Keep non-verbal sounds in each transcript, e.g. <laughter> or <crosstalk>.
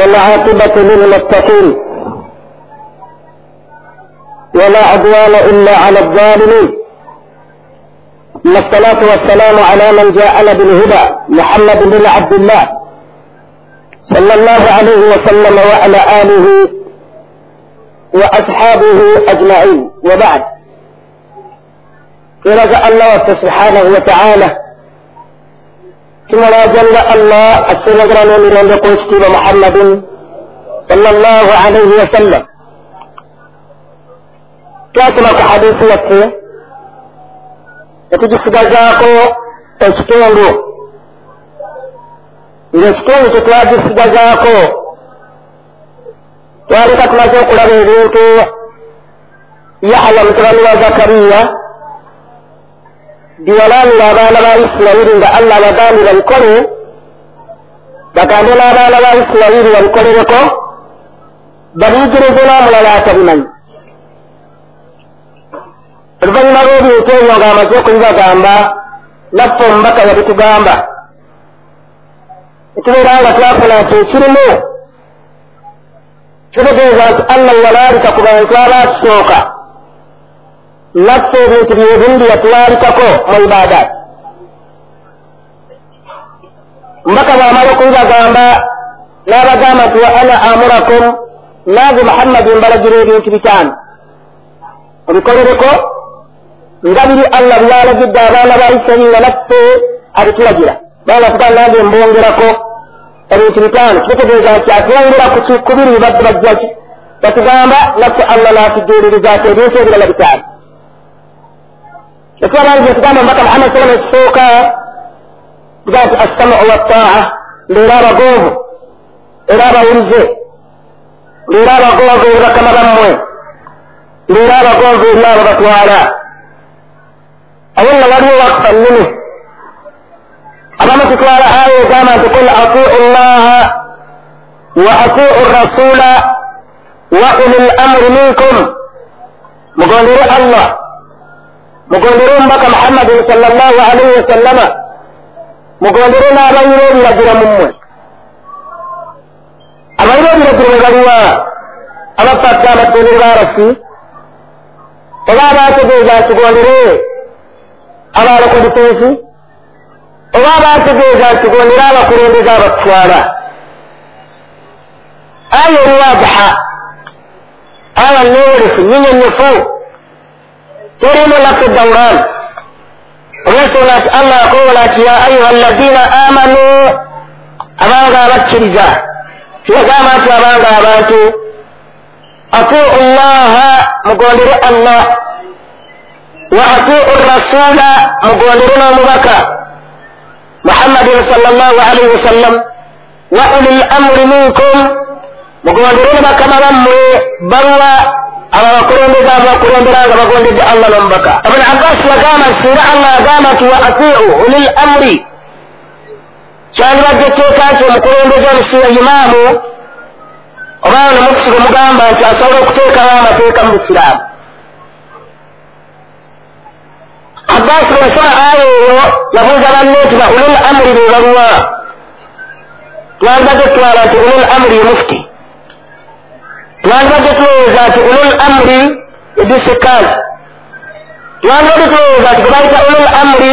والعاقبة للمتقين ولا عدوان إلا على الظالمين ثم الصلاة والسلام على من جاءنا بالهدى محمد بن عبد الله صلى الله عليه وسلم وعلى آله وأصحابه أجمعين. وبعد إرجع الله سبحانه وتعالى kimulajanira allah asinzira n'emirembe kw'ekitiibwa muhammadin salllah alaihi wasallam. Twasoma ku hadisi yaffe netugisigazaako ekitundu ngaekitundu kyetwagisigazaako twaleka tumaze okulaba ebintu yalamu tabani wa zakariya byewalamira abaana ba isirayiri nga allah abagambira bikole bagambe n'abaana ba isirayiri babikolereko babiyigirize n'omulala atabimanyi oluvannyuma lw'ebintu ebyo ng'amaze okubibagamba naffe omubaka yabitugamba etubeera nga twafuna nti ekirimu kitegeeza nti allah yalaalika ku bantu abatusooka naffe ebintu byebimu byeyatulalikako mu ibaadaati omubaka bw'amala okubibagamba n'abagamba nti wa ana amurakum naaze muhammadi mbalagira ebintu bitaano obikolereko nga biri allah byalagidde abaana ba isirayiri nga naffe abitulagira banga tuga nange mbongerako ebintu bitaano kitegeeza nti atwongera ku biri badde bajjaki batugamba naffe allah natujuliriza ti ebintu ebirala bitaano ekyabangi etugamba mubaka muhammad salama ekisooka tugaa nti assamu wattaa mbeera abagonvu era abawulize mbeera abagonvu eri bakama bammwe mbeera abagonvu eri abo batwala awo nga waliwo wakufa nnene abamu tutwala aya egamba nti kul atiu llaha wa atiu rasula wa uli lamri minkum. Mugondere allah mugondere omubaka muhammadin sal llahu alaihi wasallama mugondere n'abayira ebiragiro mummwe abayira ebiragiro we baliwa abafatta amatendere barasi oba abategeeza ntugondere abaloko difensi oba abategeeza ntugondere abakulembeze abatutwala aya eriwadiha aya newolefu nyinyonyofu terimu lafu dauran olwensonga nti allah akowola nti ya ayuha allazina amanu abanga abakkiriza kibagamba nti abanga abantu atiu llaha mugondere allah. Wa atiu rasula mugondere n'omubaka muhammadin sal llah alaihi wasallam wa uli lamri minkum. Mugondere ne bakama bammwe baruwa abo abakulembeze abakulembera nga bagondedde allah n'omubaka ibuni abbas yagamba nti singa allah agamba nti wa atiu uli lamri kyandibadde etteeka nti omukulembeze omusiya imaamu oba ono mukusiga omugamba nti asobola okuteekawo amateeka mu busiraamu. Abbas bwesoma aya eyo yabuuza banne nti ba ulul amuri be baluwa? Twandibadde tutwala nti ulul amuri mufuti twandibadde tulowooza nti ulul amuri edisikazi twandibadde tulowooza nti gebayita ulul amuri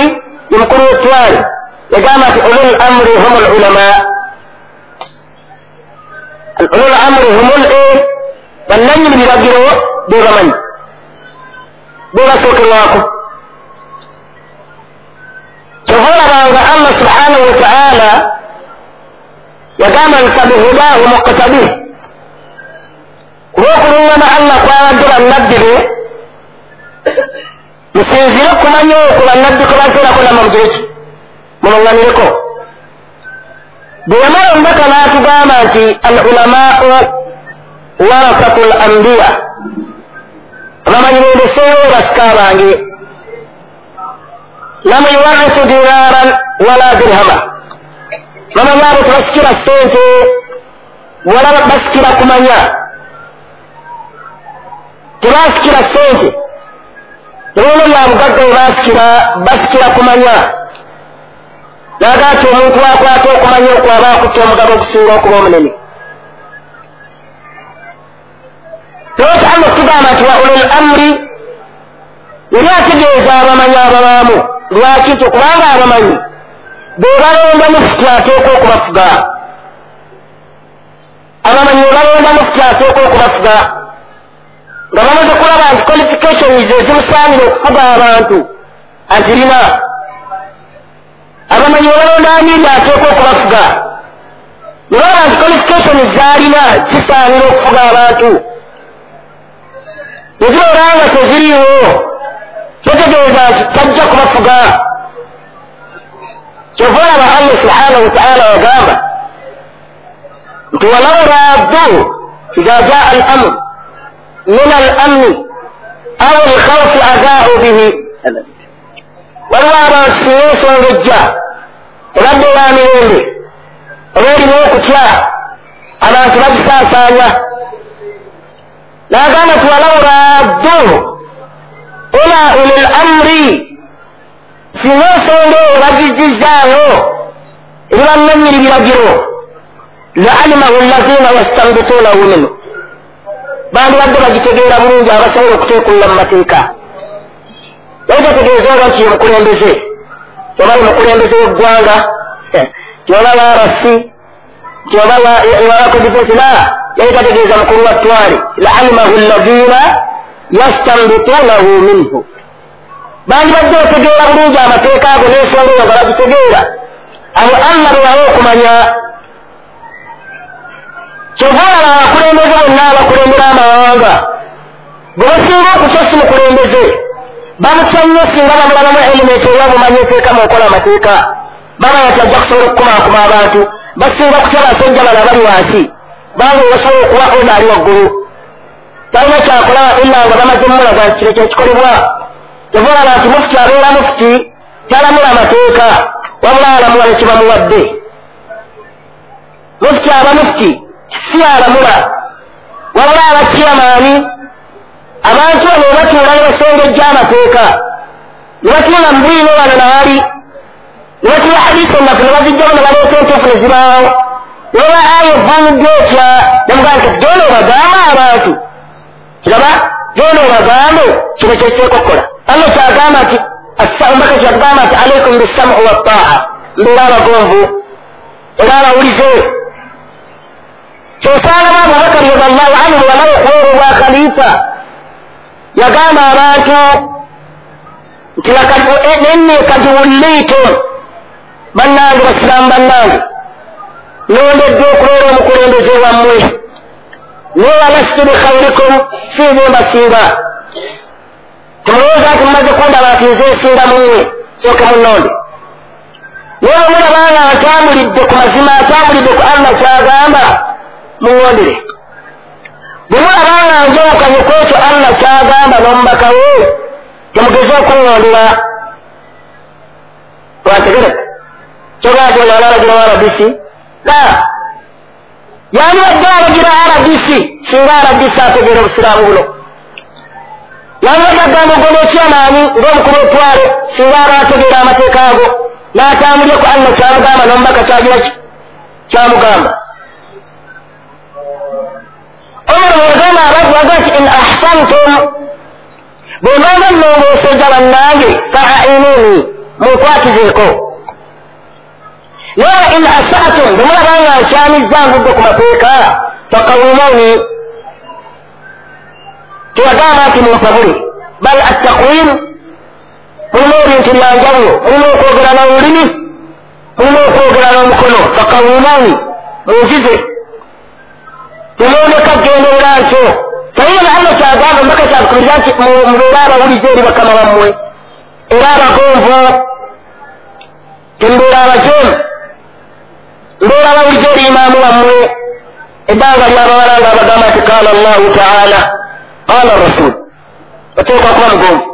ye mukulu wetwali yagamba nti ulul amuri hum lulama ulul amuri humul e bannanyini biragiro bebamanyi bebasookerwako kyova olabanga allah subhanahu wataala yagamba nti fabihudahu muqtabih kuba okulungama allah kwabadde bannabbi be musinzire okumanya okwo bannabbi kwe bateerako namamugeki mulungamireko bwe yamala omubaka n'atugamba nti al ulamau warasatu l ambiya abamanyi bendeseewo basika bange lam yuwarisu dinaran wala dirhama. Bamanyi abo tebasikira sente wala basikira kumanya tebasikira sente. Tebona bya bugagga bwe basikira kumanya. Naga nti omuntu wakwata okumanya okwaba akutta omugabo okusinga okuba omunene. Lwaki allah okutugamba nti wa ulul amri? Yali ategeeza abamanyi ababaamu lwaki nti okubanga abamanyi be balonda mufuti ateeka okubafuga? Abamanyi be balonda mufuti ateeka okubafuga nga bamaze kulaba nti qualifications ezimusaanire okufuga abantu. Azirina abamanyi be balonda amiri ateeka okubafuga. Ne baba nti qualifications zaalina zisaanira okufuga abantu. Nezibeera nga teziriiwo. Kyetegeeza nti tajja kubafuga. Kyova olaba allah subhanahu wataala yagamba nti walau raddu ida jaa al amr min al amni aw alkhawfi adaau bihi waliwo abantu singa ensonga ejja obadde owa mirembe oba erimu okutya abantu bagisaasaanya nagamba nti walau raddu ila uli l amri singa ensonga eyo bagizizaayo eri bannanyiri biragiro laalimahu lazina yastambituunahu minhu bandibadde bagitegeera bulungi abasobola okuteekulla mu mateeka naye gategeeza oba nti yemukulembeze oba yemukulembeze weggwanga. <laughs> Tioba warasi tioba wakodifensi la naye gategeeza mukulu wa ttwale laalimahu lazina yastambituunahu minhu. Bandibadde bategeera bulungi amateeka ago n'ensonga eyo nga bagitegeera. Abo allah bewawe okumanya kyova olaba abakulembeze bonna abakulembera amawanga. Bwe basinga okutya si mukulembeze bamusanye singa bamulabamu elimenti eya bumanyi eteeka muokola amateeka. Bamanya ti ajja kusobola okukumaakuma abantu basinga kutya basajja bala bali wansi? Banga basobola okuba ono ali waggulu. Talina kyakola illa nga bamaze mumulaga nti kino kyekikolebwa kyova olaba nti mufuti abeera mufuti talamula amateeka wabula alamula nekibamuwadde mufuti aba mufuti si alamula wabula abakiyamaani abantu bano batuula ne basengejja amateeka ne batuula mu bwino wano nawali ne batuula hadisi ennaku ne bazijjamu ne baleeta entuufu ne zibaawo. Ne baba aya evvuumuddwa etya nemugaa nti genda obagamba abantu. Kiraba genda obagambe kino kyekiteeka okukola. Allah kyagamba nti omubaka kyagamba nti alaikum bisamu wattaa mbeera abagonvu era abawulize kyosangamu abubakar radiallahu anhu walawo okuweera obwa khalifa. Yagamba abantu nti nenne kati wulliitum bannange basiraamu bannange nondedde okubeera omukulembeze wammwe newalastu bikhairikum siibe mbasinga temulowooza nti mumaze kundaba nti nze nsinga mummwe sooke munonde naye omulabanga atambulidde ku mazima atambulidde ku allah kyagamba muwondere bwe mulabanga njawukanye ku ekyo allah kyagamba n'omubaka we temugeze okuŋŋondera wategere kyogaa ti olalagira wa rbc la. Yani badde alagira rbc singa rbc ategeera obusiraamu buno. Yani badde agamba ogona ekyamaanyi ng'omukulu otwale singa aba ategeera amateeka ago n'atambulye ku allah kyamugamba n'omubaka kyagira ki? Kyamugamba omar wagamba abantu baga nti in ahsantum bwe mbanga nnongooseza bannange faainuni munkwatizeeko naye in asatum bwe mulabanga nkyamizza ngudde ku mateeka fakawumuni tewagamba nti mumpabule bal attaqwim mulimu ebintu byanjawulo mulimu okwogera n'olulimi mulimu okwogera n'omukono fakawumuni munzize temwoneka genderera ntyo naye nga allah kyagamba mbaka kyabukubiriza nti mubeere abawulize eri bakama bammwe era abagonvu temubeera abajeemu mbeera abawulize eri imaamu wammwe ebbanga lyabawala nga abagamba nti qala allahu taala. Qala rasul. Oteekwa kuba mugonvu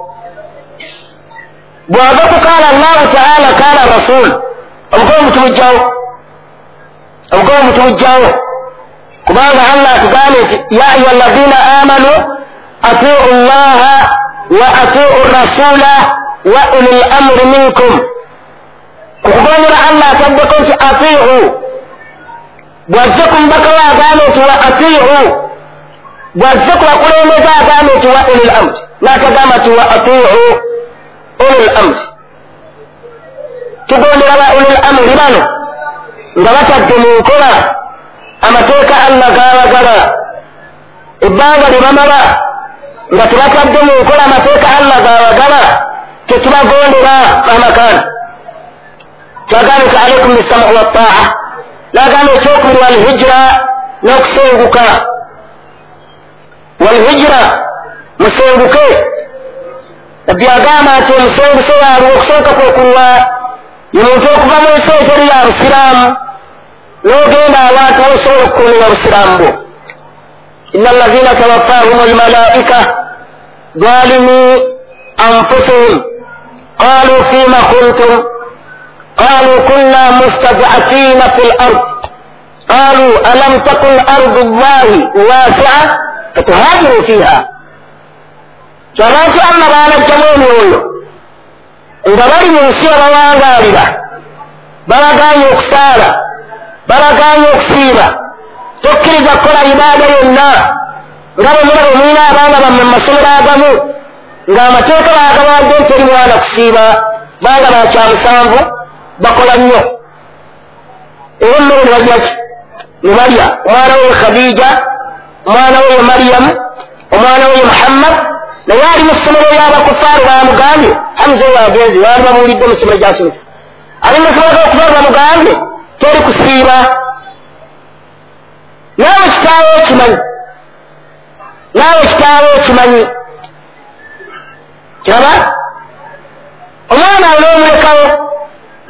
bwava ku qala allahu taala qala rasul? Obugonvu tubujjawo obugonvu tubujjawo kubanga allah atugambye nti ya ayuha alladina amanu atiu llaha wa atiu rasula wa uli lamri minkum okugondera allah ataddeko nti atiu bwazze ku mubaka we agambe nti wa atiu bwazze ku bakulembeze agambe nti wa uli lamri n'atagamba nti wa atuu uli lamri tugondera ba uli lamri bano nga batadde mu nkola amateeka allah gabagala ebbanga lye bamala nga tebatadde mu nkola amateeka allah gabagala tetubagondera amakana twagambe nti alaikum bisamu wataa nagamba ekyokubiri walhijira n'okusenguka. Walhijira musenguke. Nabbi agamba nti omusenguse yaalwe okusooka kwekulwa ye muntu okuva mu nsi eteri ya busiraamu n'ogenda abantu bosobola okukuumira obusiraamu bwo ina allazina tawaffahum almalaika zalimi anfusihim qalu fima kuntum qalu kunna mustadafina fi lard qalu alam takun ardu llahi wasia fatuhajiru fiha kyabantu allah banajjamu emyoyo nga bali mu nsi abawangaalira balaganye okusaala balaganye okusiiba tokkiriza kukola ibaada yonna. Nga bwe mulaba mulina abaana bamme mu masomero agamu ng'amateeka baagawadde nti eri mwana kusiiba banga bakyamusanvu bakola nnyo. Era emmere nebalyaki ne balya omwana we ye khadija omwana we ye mariyamu omwana we ye muhammad naye ali mu ssomero ly'abakufaaru bamugambye hamuza oyo agenze baali babuulidde mu ssomero gyasomesa ali mu ssomero ly'abakufaaru bamugambye teri kusiiba naawe kitaawo okimanyi naawe kitaawo okimanyi kiraba omwana awo n'omulekawo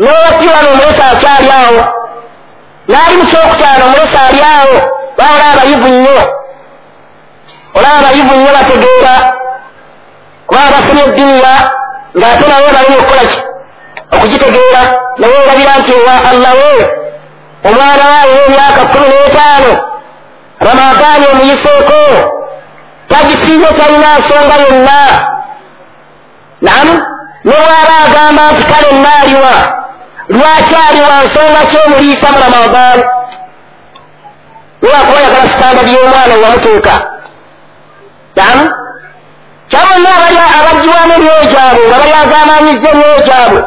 n'owappiwa n'omulesa akyali awo n'ali mu kyokutaano omulesa ali awo baola abayivu nnyo olaba abayivu nnyo bategeera kubanga bafunye eddunya ng'ate naye balina okukola ki. Okugitegeera naye olabira nti ewa allah we omwana waawe w'emyaka kumi n'etaano ramadaani omuyiseeko tagisiibye talina nsonga yonna namu nobwaba agamba nti kale naaliwa lwaki aliwa nsonga kyomuliisa mu ramadaani niwakuba yagala sitandadi y'omwana wewamuteeka namu kyabonna abali abagibwamu emyoyo gyabwe nga bali agamanyiza emyoyo gyabwe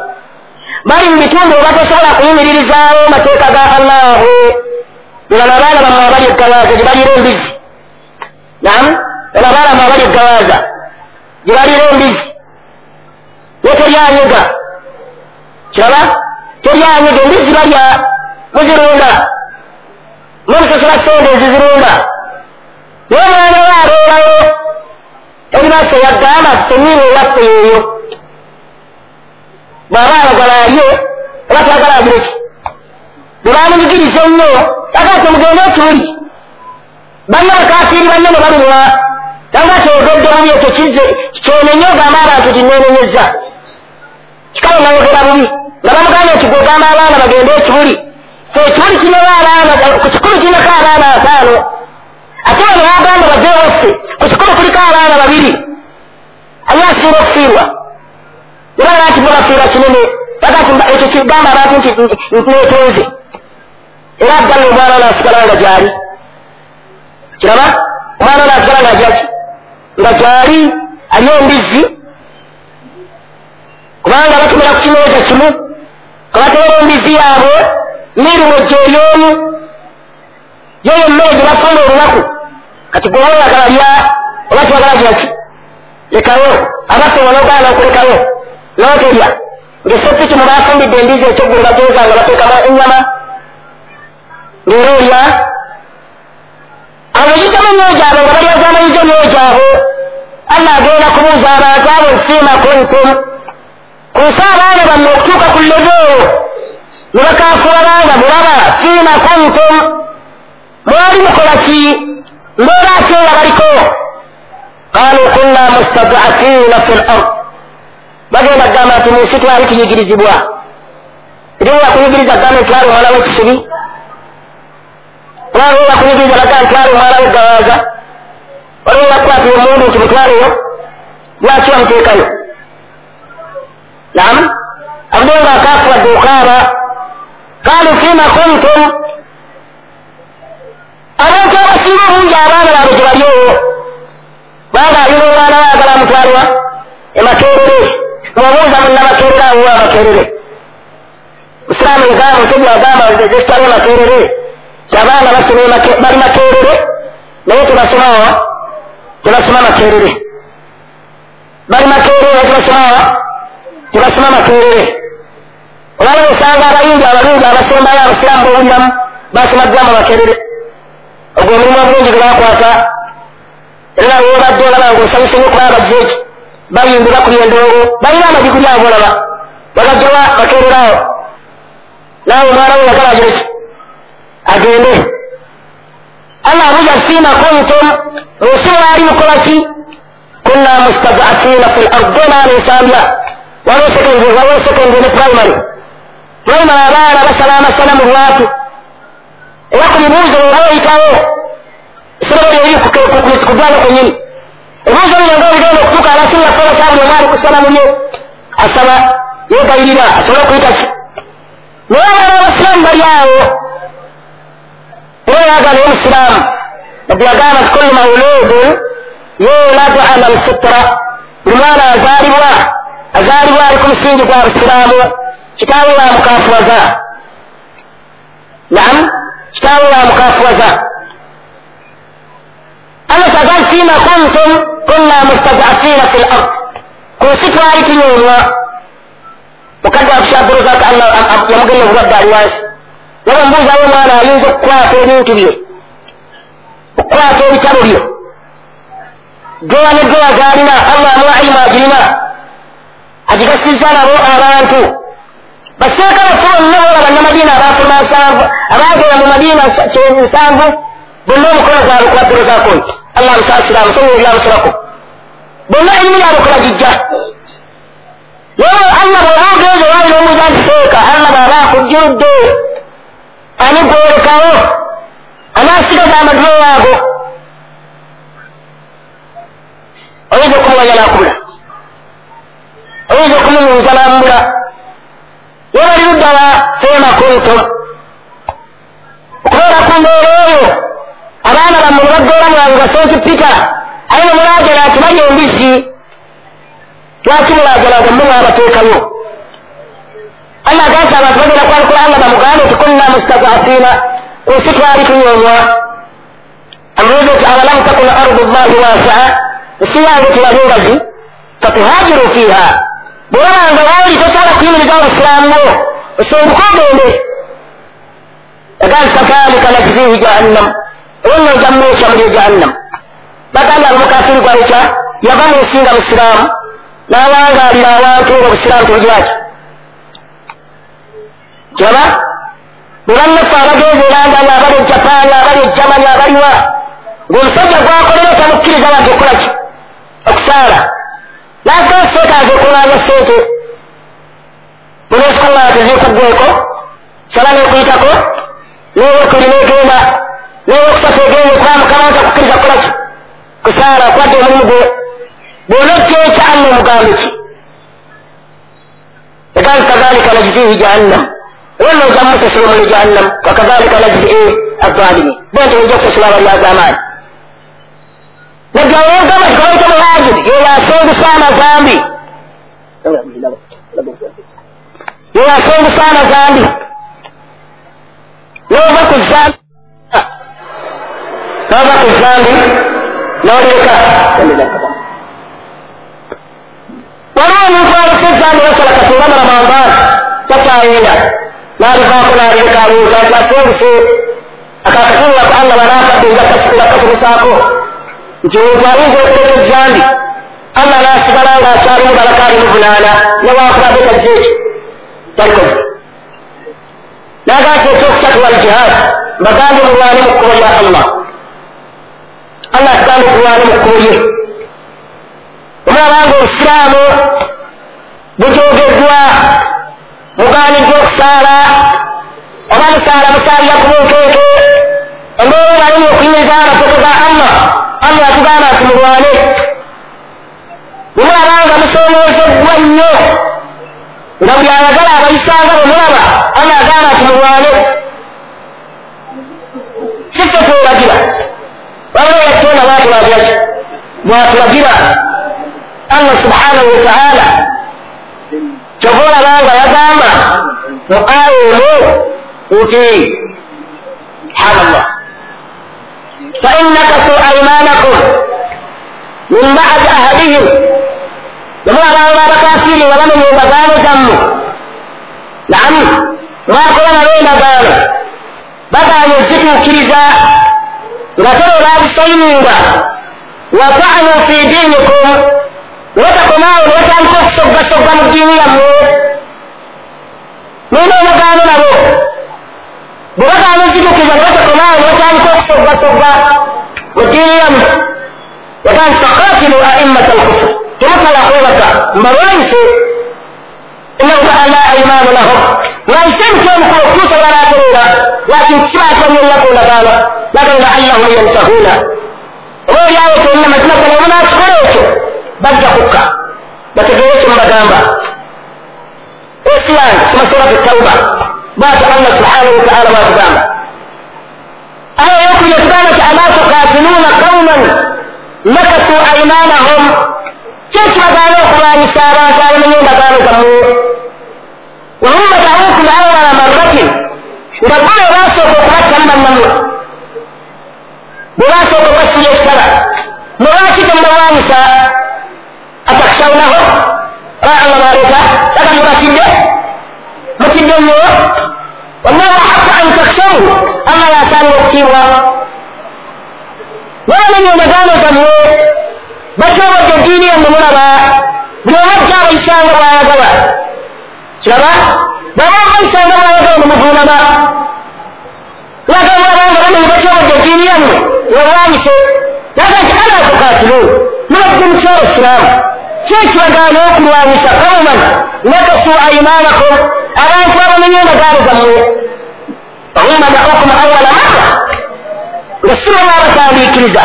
bali mu bitundu webatasobola kuyimiririzaawo mateeka ga allahu olaba abaana bamwe abali eggawaaza gye balira embizi namu olaba abaana abali eggawaaza gye balira embizi ne teryanyiga kiraba? Teryanyiga embizi balya muzirunda. Mumusasula sente ezizirunda. Naye omwana we abeerawo ebibasa yagamba teniina eyaffe yeeyo bw'aba ayagala alye oba twagala agire ki bwe bamunyigiriza ennyo yagaa temugende etuli banne bakafiiri banne ne balumwa tanga kyogedde bubi ekyo kize kyonenye ogamba abantu ti nenenyeza kikale nayogera bubi nga bamugambye nti gwegamba abaana bagende ekibuli so ekibuli kineko abaana ku kikulu kineko abaana ataano ate bano bagamba bave waffe ku kikulu kuliko abaana babiri ani asinga okufiirwa nebala nti mubafiira kinene ekyo kigamba abantu nti netonze era addala omwana nasigala nga gyali kiraba omwana nasigala nga jaki nga gyali ali embizi kubanga batumira ku kimeeza kimu kabatera embizi yaabwe nirimu gyeryonu yeyo emmere gye bafuna olunaku kati gwe wayagala lya oba tiwagala gyaki lekayo abaffe wanogaana okulekayo noterya ngaesepiki mubafumbidde embizi ekyoggulu bateeza nga bateekamu ennyama ngaera olya abayigamu emyoyo gyabwe nga balyazamanyiza emyoyo gyabwe allah agenda kubuuza abantu abo nsiima kuntum kunsi abaana bamme okutuuka ku leveewo ne bakafuula baana mulaba siima kuntum mwali mukola ki mbeera akeera baliko qaalu kunna mustadafina fi lard bagenda kugamba nti mu nsi twali tuyigirizibwa eriwola kuyigiriza kugamba nti twali omwana wekisubi olwalola kuyigiriza baga nti twali omwana wegawaza olwola kukwatira omundu nti mutwaleyo lwaki bamuteekayo nam abudde nga akafuwadde okaaba kaalu fima kuntum abantu abasinga obungi abaana baabwe gye baliowo banga ayina omwana we agala mutwalwa emakerere obuuza munnabakerere awowe amakerere musiraamu egamba otebi agamba zekitwalya makerere abaana bali makerere naye tebasomawa tebasoma makerere bali makerere naye tebasomawa tebasoma makerere olaba osanga abayingi abalungi abasembayo abasiraamu bowuliramu basomaddwamu makerere ogwo omulimu obulungi gwe bakwata era nawe obadde olaba ngaosanyuse nyo kuba abajjeeki bayimbira ku lyendongo balina amadiguli abo olaba bagajjawa bakererawo naawe omwana we yagala agireki agende. Allah abuja fima kuntum. Munsi waali mukolaki kunna mustadafina fi lardi nanisambya waliwo secondary waliwo secondary ne primary. Primary abaana basala amasana mu lwatu era ku mibuuzo nga weyitawo esomero lyeri kugwana kwenyini bino nga bigenda okutuuka abasinga fola kyabuli omwali kusala mulyo asaba yegayirira asobole okuyitaki naye abaana abasiraamu bali awo era yagana omusiraamu nabbi yagamba ti kullu mauludun yuladu ala lfitra buli mwana azaalibwa azaalibwa ali ku musingi gwa busiraamu kitaawe wamukafuwaza naam kitaawe wamukafuwaza allah tagal fima kuntum kunna mustadafina fi lard ku nsi twali tunyonywa mukadde wakushaburuzaka allah yamugenda obulwadde ali wansi naye omubuuzawo omwana ayinza okukwata ebintu bye okukwata ebitabo byo gowa ne gowa galina allah amuwa ilimu agirina agigasiza nabo abantu baseeka bafe bonna bola bannamadiina abafuna nsanvu abagenda mu madiina nsanvu bonna omukono gwabwe kubaperezako nti allah amusasira amusonyi ebyamusulako bonna irimu yabwe kubagijja naye allah bwoba ogenze waali n'omuza ntiseeka allah bwaba akujjuludde ani gwolekawo anaasigaza amadulo waago oyinza okumuwanya nakubula oyinza okumunyunza namubula naye bali luddawa fema kuntum okubeera ku mbeera eyo abaana bammwe nebaggola mwange basonki pita aye nemulajala ati balya embisi lwaki mulajalaga mmwe mwabateekayo allah aganti abantu bagenda kwalukula allah bamugambe nti kunna mustadafina. Ensi twali tunyonywa amubuuza nti awalamu takuna ardu llahi wasaa ensi yange tiyali ngazi fatuhajiru fiiha bwolabanga waali tosobola kuyimiriza abasiramu bo osonguka ogende aganti fakadhalika najzihi jahannam olwo njamwekya muli jahannam. Bagamba abamukafiri gwayekya yava mu nsi nga musiraamu n'awangalira abantu nga obusiraamu tebugiraki kiraba bwe bannaffe abagenzi eranga ngaabali ejapaani abali ejamani abaliwa ng'omusajja gwakolera tamukkiriza wadde okukolaki okusaala nagaa seetaaga okuŋŋaanya sente muneesikolaa teziikuggweko sala n'okuyitako n'ewokuli n'egenda n'ewokusatu egenda okuba mukama ntakukkiriza kukolaki kusaala okwadde omulimu gwe bw'onojja allah omugambe ki egambi kadhalika najzihi jahannam wonna ojamu kusasula omuli jahannam wakadhalika najzi azalimi bonti ojja kusasula abali azamaani nagyawegamba tikabaita muhajiri yeyasengusa amazambi yeyasengusa amazambi nova ku zambi nova ku zambi noleka waliwo omuntu alese ezambi basala kasinga mulamambaani takyayenda nalivaako nalireka abuuza nti asenguse akakatunulaku allah banakadde ngakasimusaako nti omuntu ayinza okuleka ezambi allah nasigala nga akyalimu balakaali muvunaana newakulabe tajja ekyo talikoze naga nti ekyokusatu wal jihad mbagambe mulwane mu kkubo lya allah allah atugambe tulwane mu kkubo lye omulabanga obusiraamu bujogeddwa muganiddwa okusaala oba musaala musaalira ku bunkeeke embeera balimu okuyimiriza amateeka ga allah allah atugamba nti mulwane bwemulabanga musomoozeddwa nnyo nga buli ayagala abayisanga bwemulaba allah agamba nti mulwane wabula yattona bwatulagiraki bwatulagira allah subhanahu wataala kyova olabanga yagamba mu aya emu nti subhanallah. Fain nakasu aimanakum min badi ahadihim. Nemulabanga abakafiri nga bamenya endagaano zammwe namu mwakola nabo endagaano bagaanye okituukiriza nga tolo babisaininga wataanu fi diinikum wetakomaawo nebatandika okusoggasogga mu ddiini yammwe nina endagaano nabo bwe bagaana okituukiriza nebatakomaawo nebatandika okusoggasogga mu ddiini yammwe yagaa nti fakatilu aimmata alkufur temutala kwebaka mbalwanyise innahum ala aimanu lahum lwanyise emiti omukulu okutuusa balaterera lakin kibatomyenyako ndagaano lakin laallahum yantahuna oba olyawo kyonna mazima gano omunakikola ekyo bajja kukka bategeere ekyo mubagamba esiyan sima surat tauba bwati allah subhanahu wataala bwatugamba aya yokuli etugamba ti ala tukatiluuna qauman nakasu aimanahum kyekibagaana okulwanyisa abantu abamenya endagaano zammwe wahum badaukum awala marratin nga ggwe basooka okubattamu bannamwe bwe basooka okwasula ekitala mulwaki temubawanyisa atakusawunaho allah baleeta aga mubatidde mutidde nnyo wallahu haqa an takshawu allah yasaanira okutiibwa nabamenya endagaano zammwe batobodde eddiini yammwe mulaba buli omu ajja abayisanga bwayagala kiraba bwaba abayisanga bwayagala nemuvuunama lwagamulabanga bamenye batobodde eddiini yammwe wewanyise naga nti ala tukatilu mubadde mukyalo isiraamu kyekibagaana okulwanyisa kauman nakasu aimanakum abantu abamenye endagaano zammwe wahum badaukum awala mara nga sibona abatandiikiriza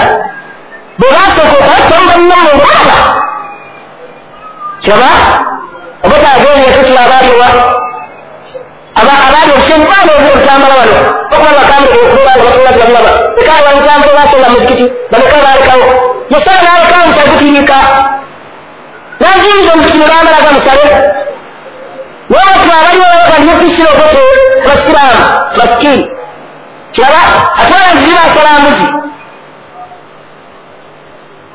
bwe basooka okubattamu bannamwe ngaaba kiraba obutaageenyeko abaaliwa abaali obusenyi baana obu obutambala wano okuba bakambire okubaanga batulagalaba ekaawa bamutambire basonga muzikiti baleka balekawo yesala nalekawo mutagutiriika naziyinza omuzikiti nebambalaga musale nobatu abaliwo balimukisira okote basiraamu masikini kiraba atwala nziri basalambuzi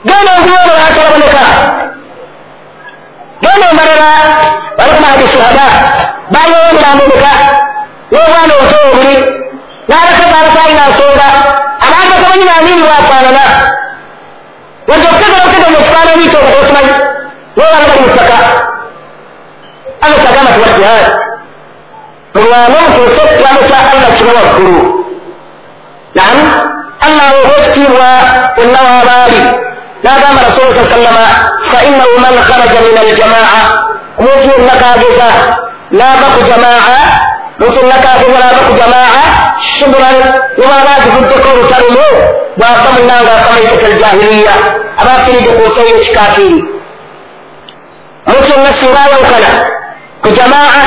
genda ongulono basalaboneka genda omalala balikumahadi shuhada bayongeramboneka n'obwana obuto obuli n'abasajja abatalina nsonga abantu batamanyi naamini bwafaanana wadde okutegera okutegera mu kifaananyi kyo okimanyi nobanga bali mu ttaka allah kyagamba tiwa jihaadi mulwane mutuuse ekiramu kya allah kiba waggulu naam allah olwekitiibwa wenna waabaali n'agamba rasulu sa sallama fainahu man kharaja min aljamaa omuntu yenna kageza naava ku jamaa muntu yenna kageza naava ku jamaa shiburan nibwaba azivuddeko olutalumu bwafa munanga akamaitata aljahiliya abafiridde ku nsi ey'ekikafiri omuntu yenna singa ayawukana ku jamaa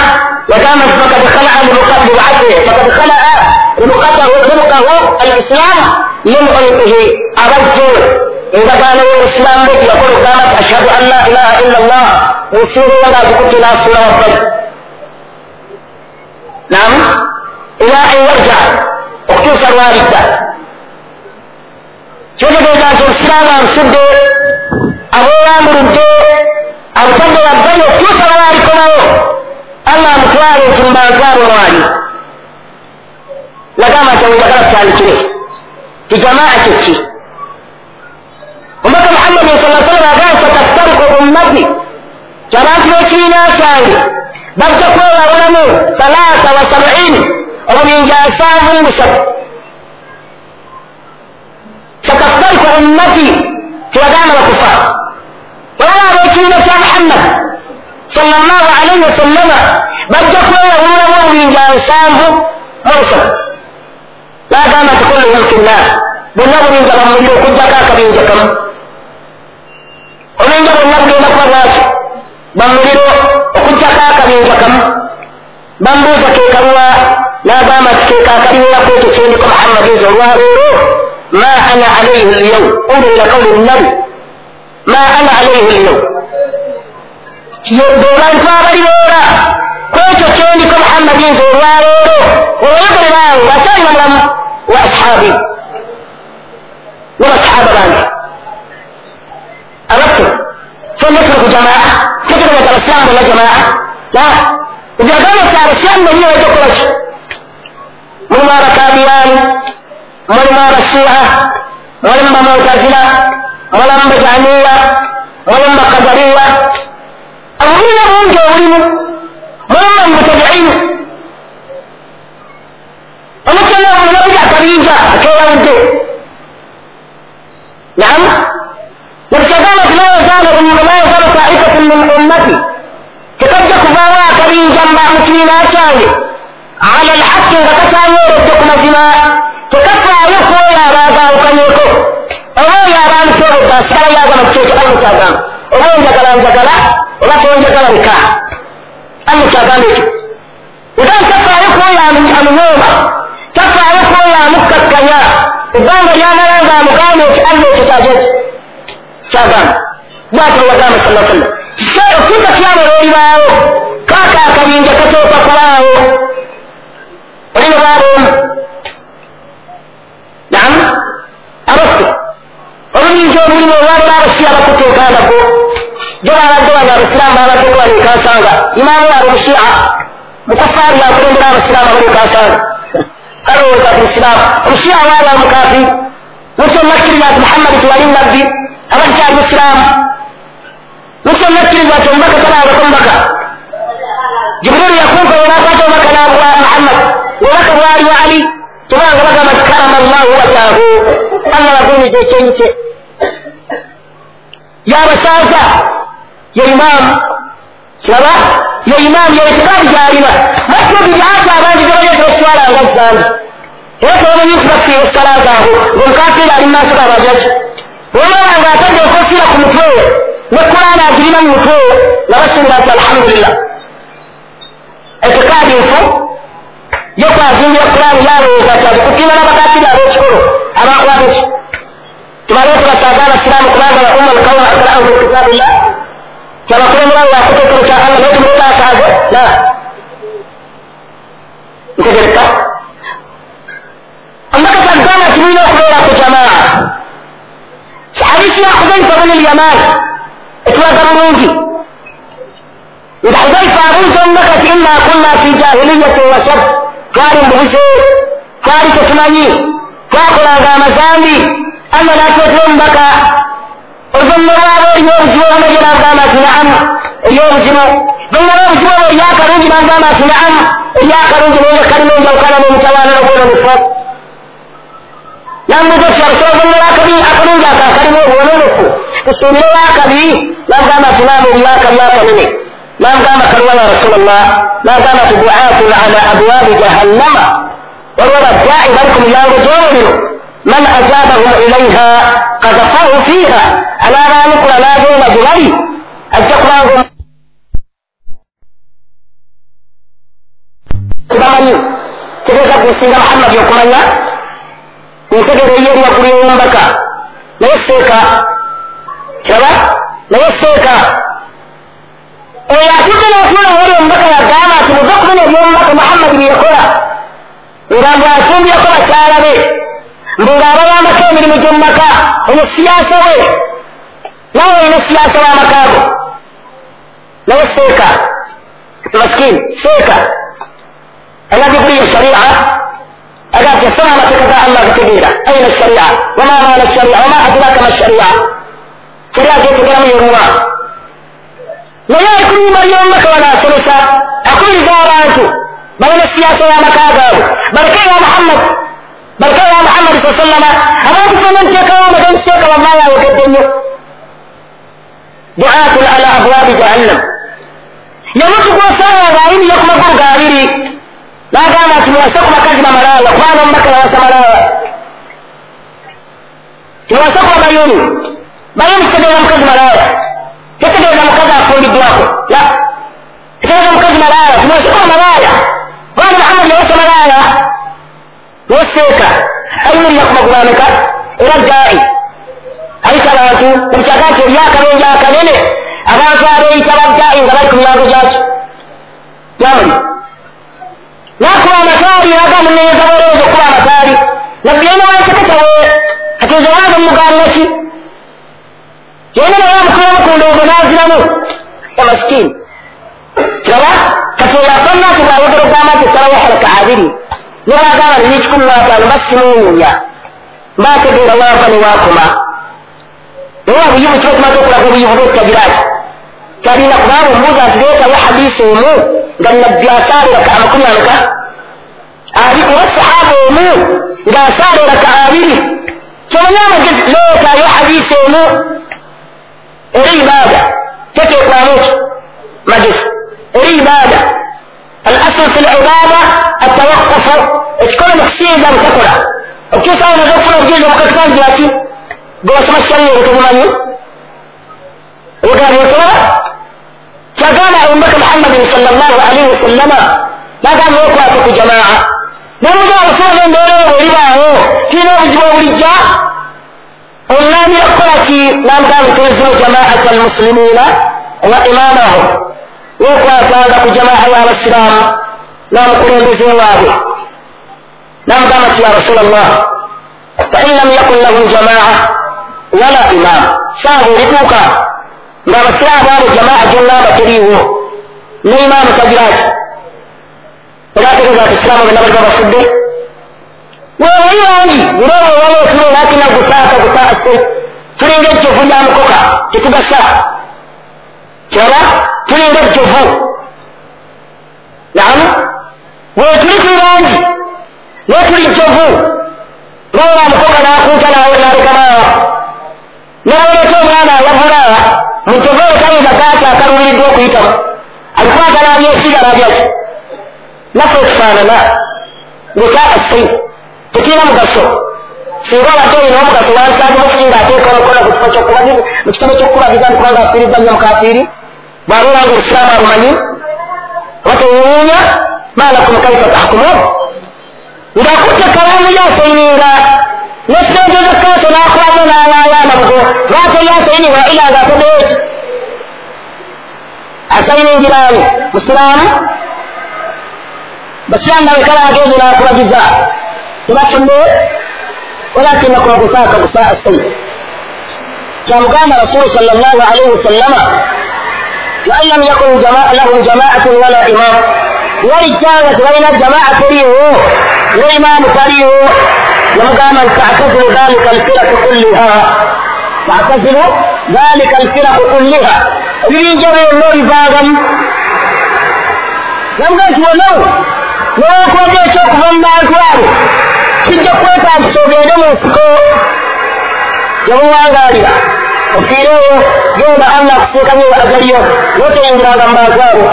yagamba nti fakad khalaa libacathe fakad khalaa ribqatahu ribqahu alislam min unqihi abajje endagaano y'obusiraamu bwe yakola okugamba nti ashhadu an la ilaha illa llah nsingawo nga azikutte n'asuula wabbali nam ila an yarja okutuusa lwalidda kyotegeeza nti obusiraamu abusudde abweyambuludde abutadde wabbali okutuusa lwalikomawo allah amutwale nti mbanzaabo mwali nagamba nti aweyagala tutandikire ti jamaa kyeki omubaka muhammadin sa sallam agaa sataftariku ummati kyabantu bekibiina kyange bajja kwewabulamu salaasa wa sabuini obubinja nsanvu musatu sataftariku ummati tibagamba bakufa olaba abekibiina kya muhammad sallallahu alaihi wasallama bajja kwewabulamu obubinja nsanvu musatu bagamba nti kulluhum finnar bonna buyinza bamuliro okugjako akabinja kamu obuyinza bwonna bugenda kuba bwaki bamuliro okugjako akabinja kamu bambuuza kekaluwa nagamba nti keka akaliweraku ekyo kyendiko muhammadinza olwaleero ma ana alaihi lyaum undira kauli nabi. Ma ana alaihi lyaum bebantu abalibeera kwekyo kyendiko muhammadi nze olwaleero olwogererawo ngakyali bamulamu wa ashaabi ne basahaba bange fenna tuli ku jamaa tetegeeza abasiraamu bonna jamaa la ebyagamba ti abasiraamu bennyini bajja kukolaki mulimu abakadiyani mulimu abasiiha mulimu bamutazila mulimu bajaniya mulimu bakadariya obulina bungi obulimu mulimu bamutabiinu omukyala omulabi akabinja akeyawudde naam nekyagamba ti layazala taifatun min ummati tekajja kuvaawo akabinja mu kibiina kyange ala lhaqi nga kasanyeredde ku mazima tekafaayo kwoyo abaagaawukanyeko oba oyo abamusobodde asigala yagamba kikyekyo allah kyagamba oba onjagala njagala oba tonjagala leka allah kyagamba ekyo egaa tafaayo kwoyo amunyooma tafaayo kwoyo amukkakkanya ebbanga lyamala nga amugamba eki allah ekyo kyageki kyagamba bwatyo wagamba sala sallam okutuuka kyamala olibaawo kaaka akabinja katooka kulaawo olina baabomu nam abaffe obuyinza obulimu olwalina abasiya jo babadde bano abasiraamu babaddeko balekansanga imaamu waabwe omushia mukufaari yakulembera abasiraamu abalekansanga kalowooza ku musiraamu omushia waaba omukafiri muso nakkiriza nti muhammadi tiwali nabbi abakyali musiraamu muso nakkiriza nti omubaka talaabako mubaka jibrilu yakunkoye nakwata omubaka nabuwa muhammad. Obubaka bwali wa ali. Tubanga bagamba ti karama llahu wajaahu allah bagumiza ekyenyi kye yabasaaza ye imaamu kiraba ye imaamu yeetikaadi gyalina matyo bibyati abangi gyebaleta ekitwalanga zambi era tobamanyiku bafiire esala zaabwe ngaomukafiri ali mumaaso gabajaki olaba nga atadde enkofiira ku mutwe we ne kulaana agirina mu mutwe we nga basinga nti alhamdulillah. Etikaadi nfu yokwazimbira kulaani yalowooza ti alikupiima n'abakafiri ab'ekikolo abakwata eki tubaleete basaaga abasiraamu kubanga ba umma alkawma akraahu min kitaabillah kyabakulemberawo yakuteekero kya allah naye tumutaasaaze la ntegereka omubaka kyagamba kimulina okubeera ku jamaa hadisi ya hudaifa buni lyamaani etulaga bulungi nga hudaifa abuuza omubaka ti inna kunna fi jahiliyatin wa shar twali mubuze twali tetumanyi twakolanga amazambi allah nateetera omubaka oluvanyuma lwabo eriyo obuzibu obumaje nagamba nti naamu eriyo obuzibu lunyuma obuzibu obwo eri akalungi nagamba nti naamu eri akalungi naye kalina enjawukana n'omutawaana n'obwononefu nambuza ti abasobozanyuma akalungi aka kalimu obwononefu tusuubirewo akabi nagamba nti naamu eriyo akabi akanene nagamba kalwa ya rasulllah nagamba ti duatun ala abwabi jahannama waliwo baddaai bali ku miryango gy'omuliro man ajabahum ilaiha kazafahu fiiha anabaanukula nagenda gye bali ajja kubanga tibamanyi tegeeza gusinga muhammadi okumanya ntegere ye eryagulu y'omumbaka naye seeka kiraba naye seeka oyo atudde n'otunula wali omubaka yagamba nti muze okumenya ebyomubaka muhammadi byeyakola nga mbwafumbyeko bakyala be mbu ng'abayambako emirimu gy'omumaka oyo siyaasa we nawe olina siyaasa w'amakaago naye seeka maskini seeka alina diguli ya sharia aga ti yasoma amateeka ga allah gategeera aina sharia wama maana sharia wama adraka ma sharia sharia getegeramu yeruwa naye ekunyuma ly'omumaka wano asomesa akubiriza abantu balina siyaasa y'amaka gaabwe baleke ya muhammad. Baleke ya muhammadi sa sallama abantu fena nteekawo amageniteeka wallahi ayogedde nnyo duatun ala abwabi jahannam. Yamutu gwosanga ng'ayimiye ku magulu gaabiri n'agamba nti muwase ku bakazi bamalaya kubanga omubaka yawasa malaya tiwase ku babayuni bayuni kitegeeza mukazi malaya tetegeeza mukazi afumbiddwako la tetegeeza mukazi malaya timuwase ku bamalaya kubanga muhammadi yawasa malaya neseeka ayimirira ku magulu ameka era dai ayita abantu ekyaga nti eri akalungi akanene abantu abeeyita baddai nga bali ku miyango gyakyo yamuli nakuba amataali aga munenyeza bwolowooza okuba amataali yena wanseketawe kati ezo wange mugangaki yena naye amukulamu ku ndowooza naziramu. Amasikini kiraba katonda afanaki bwayogera ogamba nti esalawo halaka abiri nibagamba nini kikumi nataano basimuwunya mbategeera wava newakoma naye obuyivu kiba kimaze okulaga obuyivu bwetagiraki talina kubanga omubuuza nti leetayo hadisi omu nga nabbi asaaliraka amakumi ameka abi oba sahaba omu ng'asaaliraka abiri kyomanya amagezi leetayo hadisi omu eri ibaada teteekwamu ki magezi eri ibaada al aslu fi libada atawakufu ekikola mukusinza mutakola okukyusawo naza okufuna obugezi omukatikanjiraki gwebasoma kikalire tebumanyi ogabyotolaba kyagamba omubaka muhammadin salllah alaihi wasallama bagamba okwata ku jamaa namuga abasooza embeera ebwo eribaawo kirina obuzibu obulijja olunamira kukola ki namugamba tuwezino jamaata almuslimina wa imamahum wokwatanga ku jamaa y'abasiraamu namukulembeze waabwe namugamba ti ya rasula llah fain lam yakun lahum jamaa wala imam saaga olituuka ngaabasiraamu abo jamaa gyonamba teriiwo ne imaamu tagiraki erategeeza nti isiraamu bena bali babafudde wewayi wangi ngaowewala osula olakina gusaaka gusaase tulinga ejjovu lyamukoka tetugasa kiraba tulinga ejjovu namu wetuli tuli bangi naye tuli jjovu ngaola amukoka nakuuta nawe nalekamaawa newoleta omwana ayavula mujovu oyo tayinza kaati akaluliddwa okuyitamu alikwata nabyesiga nabyaki naffe ekifaanana ngekaasai tekirina mugaso singa obadde olina omugaso wansaga mufuyi ngaateeka omukono ku kifo kyokubagiri mu kitabo kyokukubagiza nti kubanga afiirizza nnyo mukafiiri bwalula nga obusiraamu abumanyi oba tewuwuunya malakum kaifa tahkumun ngaakutte kalamu yasaininga nesenteze kaaso nakwata nalayana bugo lwate yasaininga ila nga atedeeki asainingiraani musiraamu basiraamu balekala agenze nakubagiza tebafudde walakinakum gusaaka gusaa sai kyamugamba rasulu sal llah alaihi wasallama وأن لم يكن جماعة لهم جماعة ولا إمام ولكان بين جماعة تريه وإمام تريه وقام تعتزل ذلك الفرق كلها واعتزلوا ذلك الفرق كلها. ebinjawulo n'obivaagamu namuga nti wonawo newankubadde ekyokuva mu bantu abo kijja kwetagisa ogende mu nsiko gyebuwangaalira ofiireyo genda allah akuteekamu agaliyo noteyingiranga mu bantu abo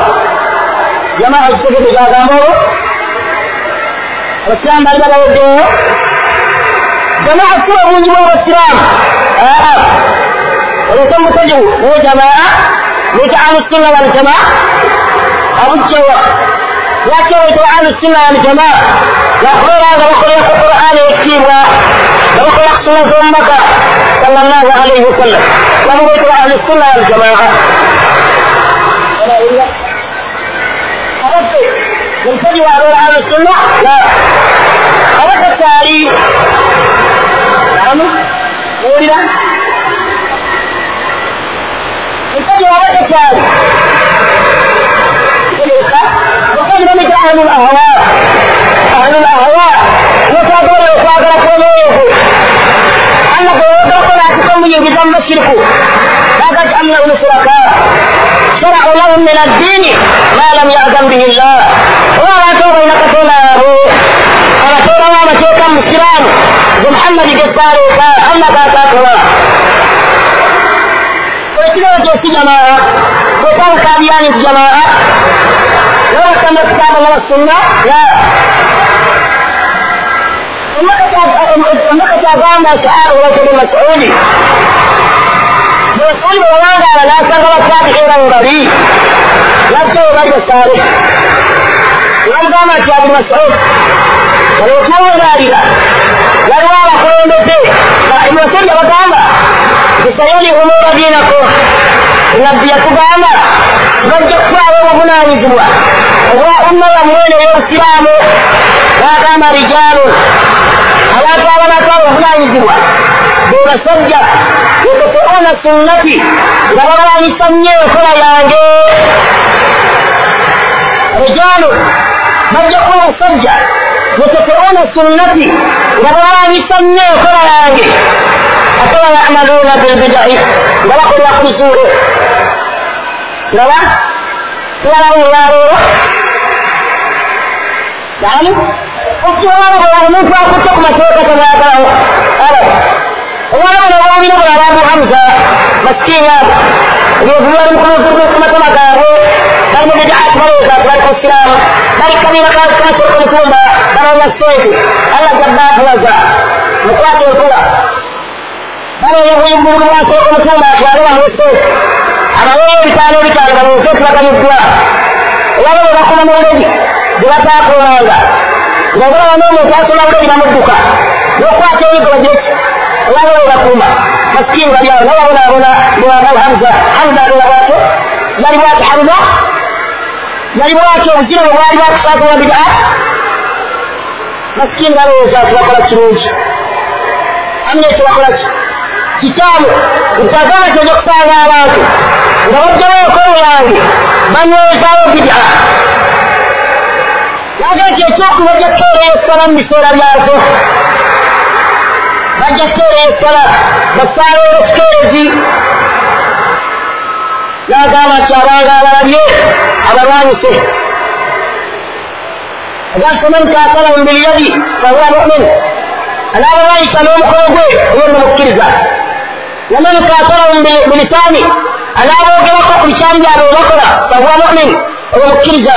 jama azitegete gagamba obo abasiraamu bali babaweddeyo jamaa si babungi bwabasiraamu ويتم توجهه جماعة من أهل السنة والجماعة أبو الجواب لا توجه أهل السنة والجماعة يقول هذا وقل في القرآن يكفينا وقل يقتل أمك صلى الله عليه وسلم وهو وجه أهل السنة والجماعة ينتبه على أهل السنة لا هذا التاريخ نعم قولنا ننتبه على الساري وقد نمت أهل الأهواء أهل الأهواء وتقول وتقول قولوا أنك ويقول تقوم يجزم الشرك لا تجعلهم شركاء شرعوا لهم من الدين ما لم يأذن به الله ولا تو بينك سناه ورسول الله مسيكا مسلم بمحمد جساري أنك أتاكوا ويتلو في جماعة وقال كابيان الجماعة لو كان كتاب الله والسنة لا انك تابعنا شعار رجل مسعودي مسعود بوانا على لا تغلط تابعي رنغري لا تغلط رجل الصالح لم قام waliwo abakulondodde musajja bagamba bisayulihum badinakum nabbi yatugamba bajja kubaawo obuvunanyizibwa obwa umma yammwe neyobusiraamu bagamba rijaalun abantu abanaka obuvunanyizibwa bebasajja yukutuuna sunnati. Nga balwanyisa nnyo enkola yange rijaalun bajja kuba obusajja yekefeuna sunnati nga babalanyisa nnyo enkola yange ate bayamaluuna bilbidai nga bakolera ku bizuule kiraba kiraba olwaleero yani okuwalabo omuntu akutte ku mateeka tebaagalawo obwalabo obwobino bwe abantu hamza masikiina ebyobibali ku matama gaabwe bali mu bidaati balowooza nti bali ku siraamu bali kabiina kamasoko mutumba banoonya sente allah jabbaatulaza mukwata enkula banoonya buyumbulu bwasoko mutumba atwale bamuseete abaweyo ebitaano ebitaano balowooze tibaganyuddwa olwabo bwe bakoma n'obulebi gye bataakolanga ngaolaba n'omuntu asoma bulebi bamudduka n'okwata ebigoba gyeki olwabo bwe bakuuma masikini balyawo nababonaabona bwabal hamza hamza adola bwatyo yali bwati hamza yali bwatyo obuzira bwe bwali bwakusaakula bida masikini balowooza nti bakola kirungi amne tebakolaki kikyamu ntagala kyoja kusanga abantu nga bajjawo enkolo yange banywezaawo bida naga nti ekyokuba bajja kuteerayo esala mu biseera byazo bajja kuteerayo esala basaaleero sikeerezi nagamba nti abanga abalabye abalwanyise agasi man katalahum bilyadi fahuwa mumin anaabalwanyisa n'omukono gwe oyo numukkiriza waman katalahum bilisaani anaabogerako ku bisaani byabwe obakola fahuwa mumin oyo mukkiriza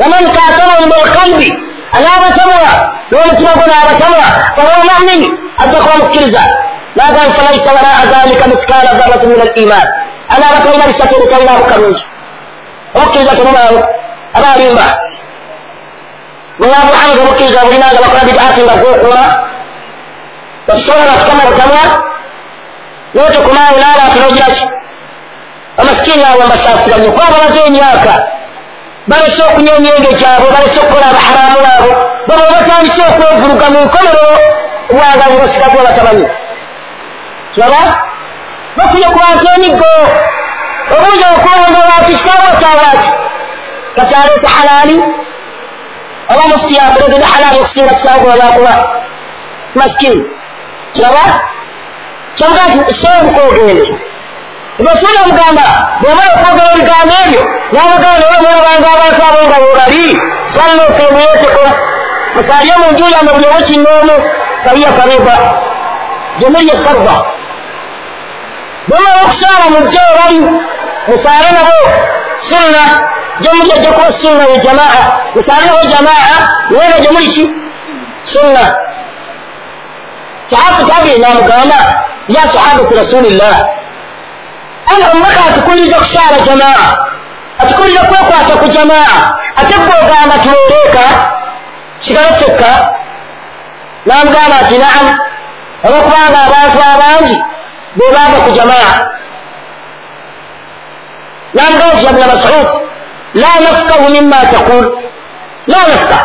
waman katalahum bilkalbi anaabatamula n'omutima gwe naabatamula fahuwa mumin ajja kuba mukkiriza nagan falaisa waraa dhalika miskaala dharratin min aliman anaaba talina bisatu ebitalinaako kalungi omukkiriza temubaawo abaalimba bwebabuhamza omukkiriza bulinanga bakola bidaati nga gwokuuma tetusobola tukamalakamwa notukumaawo n'abantu nogiraki amasikini abo mbasaasira nnyo kuba bamaze emyaka balese okunywa emyenge gyabwe balese okukola abaharamu abo baba batandise okwevuluga mu nkomero bwanga ngasigagwa batamanyi kiraba bafunye ku bantu emiggo obungi okwewonga lwaki kitabo kyalwaki kakyaleeta halaali oba mufuti yakulegede halaali okusinga kitabo lwakuba masikini kiraba kyamuga nti seemu kwogende ebasula omugamba bwomala okwogera ebigambo ebyo namugamba naye mwabanga abantu abo nga bwebali salina okemuyeteko musalye mu nju yange buli omu kinoomu kaiya kariba gyemuli ekarba bwomala okusaala mujje ebali musaale nabo sunna gyemuli ejjakuba sunna ye jamaa musaale nabo jamaa nga gyemuli ki sunna sahaba tabi namugamba ya sahabatu rasulillah ana omumaka atukuliriza okusaala jamaa atukuliriza kwekwata ku jamaa ate bwogamba tuloleeka sigala sekka namugamba nti naam olwokubanga abantu abangi bebava ku jamaa namugamba nti yabna masud la nafkahu mima taqul la nafkah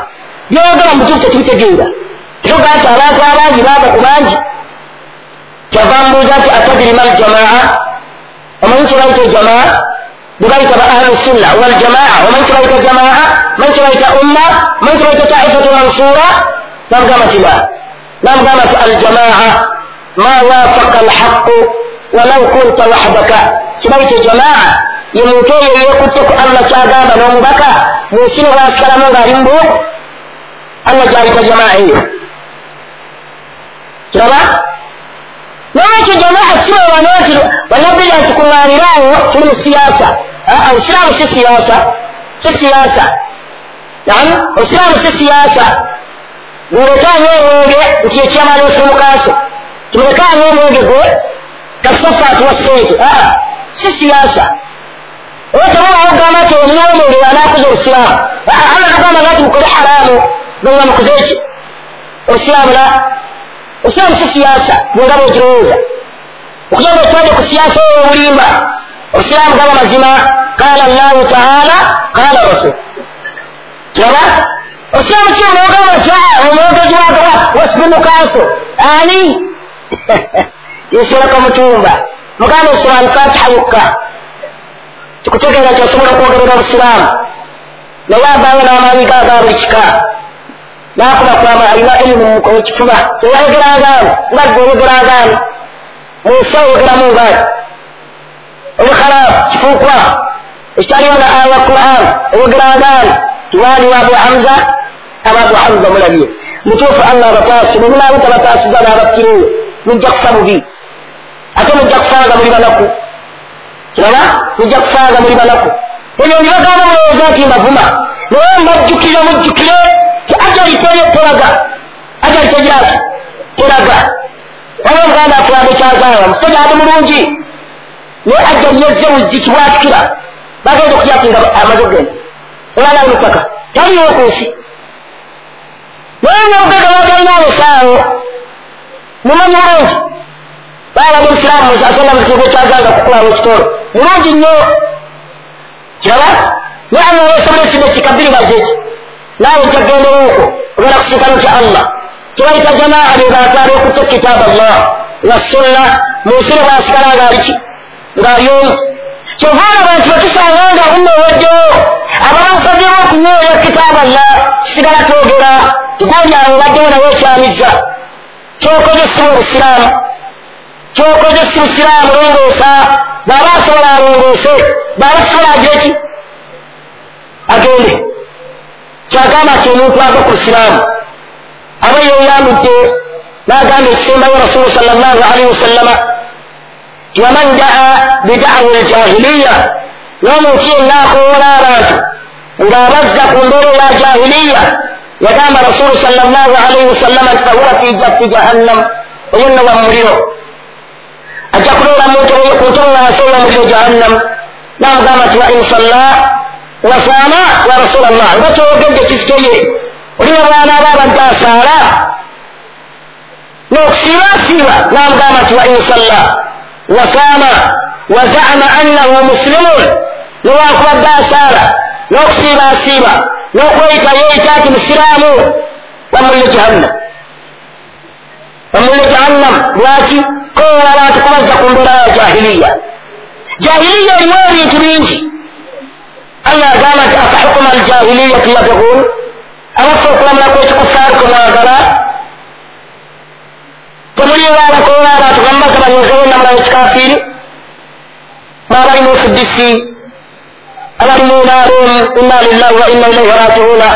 byogera mutufu tetubitegeera tuga nti abantu abangi bava ku bangi kyava mbuuza nti atadiri mal jamaa omanyi kyebayita ejamaa bebayita ba ahlu sunna waljamaa omanyi kyebayita jamaa manyi kyebayita umma manyi kyebayita taifatu mansura namugamba nti la namugamba nti aljamaa ma wafaka alhaqu walau kunta wahdaka. Kyebayita jamaa ye muntu oyo yekutte ku allah kyagamba n'omubaka munsi ne bwasikalamu ngaali mubuuku allah gyayita jamaa eyo kiraba nolwekyo jamaa kiwewana nti wanabira nti kuŋŋaaniraawo tuli mu siyasa obusiraamu si siyasa si siyasa nam obusiraamu si siyasa ngoletaanyo omwenge nti ekyamala ensumukaaso kimulekaanyo omwenge gwe kasitafa atuwa sente si siyasa oba temubawo kugamba nti omunawo mwenge wanaakuza obusiraamu allah nagamba nga nti mukole haraamu nga mukuze eki obusiraamu la osiraamu si siyasa bwenga bwekirowooza okugira nga otwade ku siyasa oyo obulimba obusiraamu gaba mazima qala llahu taala qala rasul. Kiraba osiramu ki omwogama tya omwogezi wagawa wasibunu kanso ani yeserako mutumba muganda osoma alfatiha yokka kikutegeera nti osobola okwogerera obusiraamu naye abanga n'amaanyi gaga buli kika nakuba kwama alina ilimu mukifuba teyayogerangani nga gweyogerangani munsi oyogeramu ngaani obukhalaafu kifuukwa ekitaliwo na aya quran oyogerangani tiwaliwo abu hamza aba abu hamza mulabye mutuufu allah abatasi mubinaabo tabatasiza n'abakkiriwe mujja kufa bubi ate mujja kusanga muli banaku kiraba mujja kusanga muli banaku ebyo nibagamba mulowooza nti mbavuma naye mbajjukire mujjukire ti ajali teraga ajali tegiraki teraga waba omuganda afulamu ekyazaala musajja ati mulungi naye ajali yezze buzzi kibwatukira bagenda okutyati nga amaze okgenda olala mutaka taliwo ku nsi naye nobugega bagalina abesaawo mumanyi bulungi baabadde omusiraamu asonga mukigo kyaganga kukulawo ekitolo mulungi nnyo kiraba naye allah wesobola ekigo kikabiri bageki naawe kyagendera okwo ogenda kusinkano kya allah. Kibayita jamaa bebatwala okutta kitaaba allah. Wa sunna munsire bwasigala nga aliki ngaaliomu kyovaolaba nti wetusanga nga umma oweddewo ababasazewo okunyoera kitaaba allah. Kisigala twogera tigonyawe obaddewo nawe ekyamiza kyokoze si obusiraamu kyokoze si busiraamu longoosa bwaba asobola alongoose bwaba asobola agire ki agende kyagamba nti omuntu ava ku busiraamu aba yeyambudde nagamba ekisembayo rasulu sal llah alaihi wasallama waman daa bidawa ljahiliya n'omuntu yenna akoola abantu ng'abazza ku mbeera ya jahiliya yagamba rasulu sal llah alaihi wasallama nti fahuwa fi jaffi jahannam oyonna wa muliro ajja oyo ku ntoŋŋansi ey'omuliro jahannam namugamba nti wa insalla wasaama ya rasula llah nga kyogedde kisikeye olina bwana aba abadde asaala n'okusiibasiiba namugamba nti wa insalla wasaama wazama annahu muslimun newakubadde asaala n'okusiibasiiba n'okweyita yeeyita nti musiraamu bamulle jahannam bamulle jahannam lwaki kola abantu kubazza ku mbeera ya jahiliya jahiliya erimu ebintu bingi allah agamba nti afahukuma aljahiliyati yabghun abaffe okulamula kwekikufaaru kumwagala temuliwa abakola abantu bambaga banyozewo namulayo ekikafiiri babali mu fdc abali mu nrm inna lillahi wa inna ilaihi rajiuna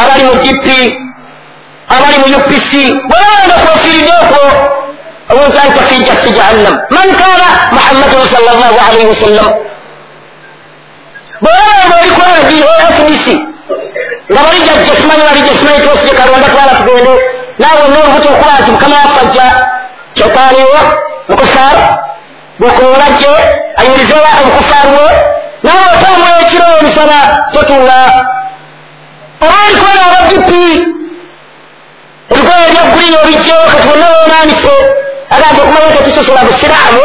abali mu dp abali mu upc bwebanga kwefiiridde okwo omuntu anta fi jahannam man kana muhammadun sal llah alaihi wasallam bwebanga oli ku fdc nga bali jajja simanyi bali jja simanyi twosije kalonda twala tugende naawe n'olubuto okuba nti mukama wafajja kyotwaliwo mukufaaru bwekoola gye ayimirizewa omukufaaru naawe otamu ekiro emisana totunga. Oba olikwena aba dipi ebigoye ebyaggulina obijjo kati bonna wonaanise agamba okumanya tetusosola busiraamu.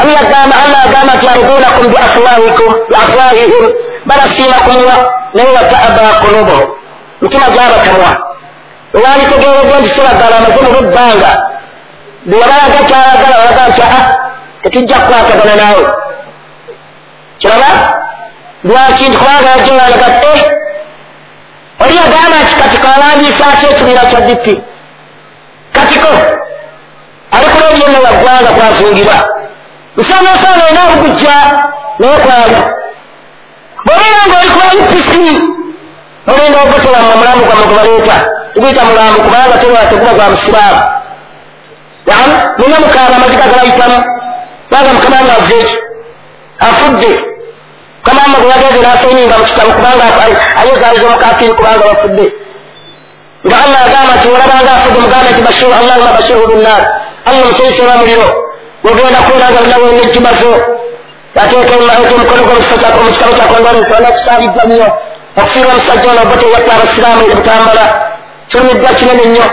Allah agamba allah agamba nti biafwahikum biafwahihim balasiima kumwa naye wataaba kulubuhum mitima gyabatamwa olwalitegeeredde nti sibagala amaze mu bebbanga bweyabalaga kyayagala olaga nti aa tetujja kukwatagana naawe kiraba lwaki kubanga eh oli yagamba nti katiko awandiisaako ekibira kya dipi katiko ali ku lediyenna waggwanga kwazungibwa nsanga osanga olina obugujja naye kwali bwebeera nga oli kuba upc mulinda ogutolamu omulamu gwamwe gubaleeta tuguyita mulamu kubanga teguba gwa musiraamu nam nina mukaaba amaziga gabayitamu kubanga mukama nga avueki afudde mukama gwe yageze nasayininga mu kitabu kubanga ayezaaliza omukafiri kubanga bafudde nga allah agamba nti olabanga afudde mugambe nti bashiru allahuma bashiruhu binnar allah musayisera muliro ogenda kuberanga nawe nejjuma zo ateeka omukono gwo mu kitabo kyakondolensona kusaaliddwa nnyo okufiirwa omusajja ono obote yatta abasiraamu ebutambala kirumiddwa kinene nnyo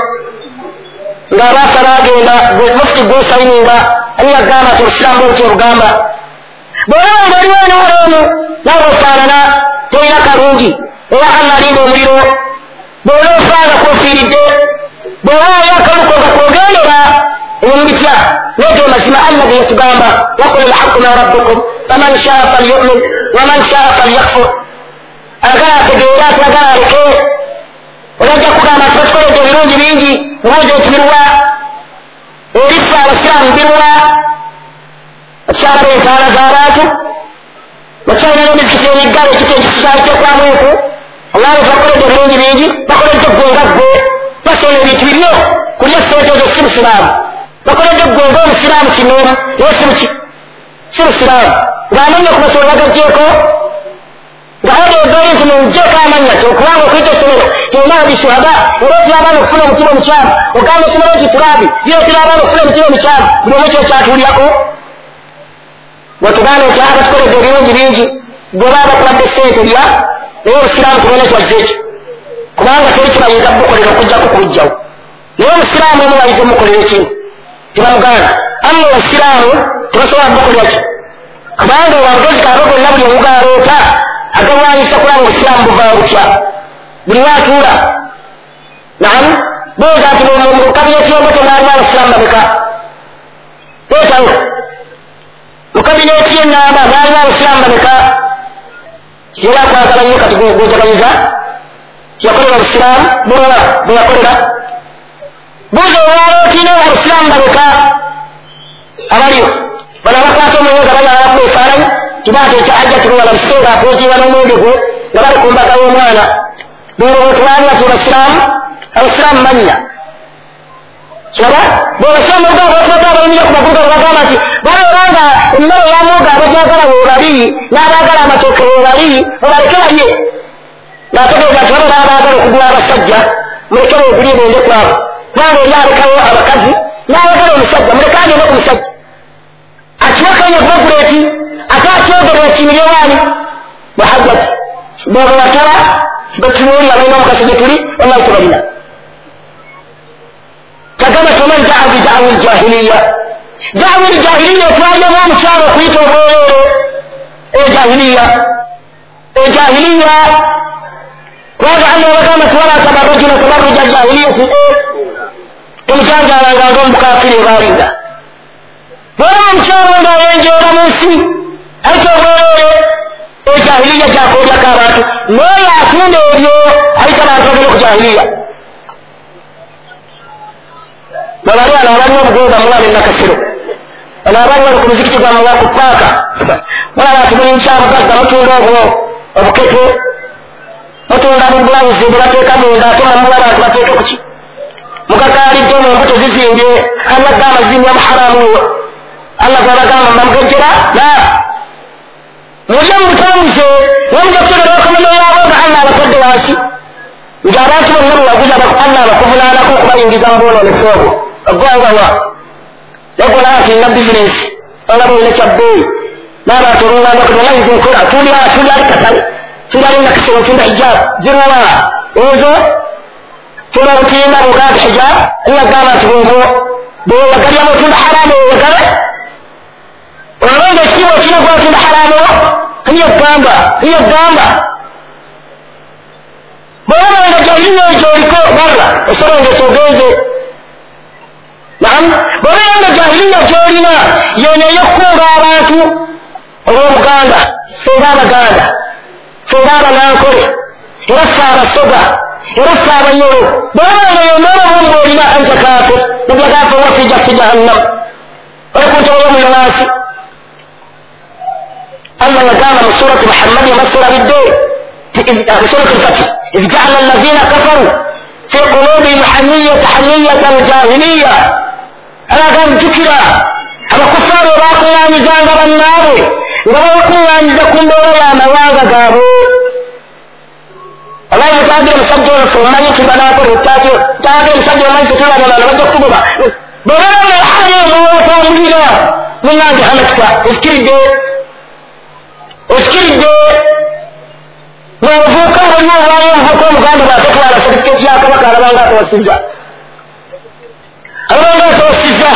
ng'abaafa baagenda mufuti gwosayininga ani yagamba nti obusiraamu bwe buti obugamba bwolaba nga oliwo enooloomu naawe ofaanana tolina kalungi. Era allah alinda omuliro bw'ola osanga kofiiridde bw'owaayo akaluko nga kwogendera emubitya naye mazima allah ge yatugamba wakul lhaqu min rabbikum faman shaa falyumin waman shaa falyakfur. Agala ategeere ati agala aleke. Olajja kugamba nti batukoledde ebirungi bingi ngozi ekibirwa erifa abasiraamu birwa okyalaba entaala z'abantu bakyalinayo emizikiti emiggalo ekiti ekikyali kyokwamueku olaba bakoledde ebirungi bingi bakoledde gwe nga gwe basoona ebintu biryo kulya sente ezo si busiraamu bakoledde gwe nga omusiraamu kinoomu naye si busiraamu ng'amanya okubasobola bagajjeeko ngaodeegayo nti munjeeko amanya okubanga okuyita essomero tinabi shuhada ereetera abaana okufuna omutima omukyamu ogamba essomero nti turabi bireetera abaana okufuna omutima omukyamu buli omu kyo kyatuulyako wetugamba nti abatukoledde ebirungi bingi gwe baba bakuladde sente lya naye obusiraamu tubone twazze ekyo kubanga teri kibayinza bukolera okujjaku kulugjawo naye omusiraamu omu bayinza omukolera ekintu tibamuganda amma obusiraamu tebasobola bukolera ki kubanga wamugezi kaaba gonna buli omugaloota agalwanyisa kulaba obusiraamu buva butya buli watuula namu boza nti mukabineti yomoto naalimu abasiraamu babeka etawo mukabineti yenamba naalimu abasiraamu babeka kiera kwagala nnyo kati gwejaganyiza tiyakolera obusiraamu bulala bweyakolera buuza olwalo otiina abasiraamu babeka abaliyo bano abakwata omwoyo nga bayalaku efaananyi tibateeka ajja tibuwala mukiseera apozinga n'omwenge gwe nga bali ku mbaga y'omwana bwebotwalira ti basiraamu abasiraamu manya kiraba? Bwebasiraamu ogaa botubata abayimira ku magulu gabo bagamba nti baloranga emmere yamuga webabiri n'abaagala amatooke webabiri obaleke balye ngaategeeza nti bano n'abaagala okugula abasajja muleke beegulye bende kwabo kubanga oli alekawo abakazi n'ayagala omusajja muleke agende ku musajja akiwakanya kubaguleeti ate akyogera ekimirye waani muhaggati bwebawatala betunuulira balina omukasi gye tuli wallahi tebalina kagamba toman daawi daawi ljahiliya daawi ljahiliya etwalemu omukyalo okuyita obwereere ejahiliya ejahiliya kubanga allah bagamba tiwala tabarujuna tabaruja jahiliyati omujanjalanga nga omukafiri ebalinga bwaba omukyalo ngaayenjeera mu nsi ayita obwereere ejahiliya gyakolyako abantu naye atunda ebyo ayita abantu bagenda ku jahiliya babali ano abaliwo obugenda mulaba enakasiro ano abali bali ku muzikiti gwamme waku paaka mulaba nti muli nkyabugagga mutunda obwo obukete mutunda bubulawuzi bwe bateeka munda ate mamulaba nti bateeke kuki mugagaalidde mu mbuto zizimbye anyagga amazimbi amuharamu allah gwabagamba mbamugejjera na mulye mubutambuze nomugategera bakomano yaabo nga allah abatadde wansi ng'abantu bonna bwewaguza allah abakuvunaanako okubayingiza mu bwononefu obwo ogwangawa nagola nti nina bizinesi olaba olina kyabbeeyi n'abantu olulanda kunalayinza enkola tuli tuli ali katale tuli ali nakisero tunda hijab. Ziruwa ezo tula obutimba buganda hijab. Nagamba nti bwobwo bwewagalyamu otunda haramu wewagale olonga ekitiibwa okirina gwatunda haramu kiyagamba kiyagamba bwolabanga gyolina egyoliko barra osolongesa obusiraamu bw'obeera nga jahiriya gy'olina yeeno eyokkunga abantu olw'obuganda fenga abaganda fenga abanankole era ffe abasoga era ffe abanyolo bw'obeera nga yonna ababumba olina anta kafir nabyagaafe wasija fi jahannamu olikuti olw'omunawaasi allah yagamba mu surati muhammadi amasura biddeeri بسورة الفتح إذ جعل الذين كفروا في قلوبهم حنية حنية الجاهلية أنا قال ذكر أما كفار وراقوا أن جانب النار وراقوا أن تكون ولا مواغا قابوا الله يتعدي مسجل الفرمان في بناته التاتي تعدي مسجل من تطلع ولا لم تكتبها بغير الحاجة هو فاملنا من نادي حمدك اذكر الدين okiridde bwovuuka olina olwayo omuvuuka omuganda bwatetwala serifiketi yakabaka alabanga atawasizza alabanga atawasizza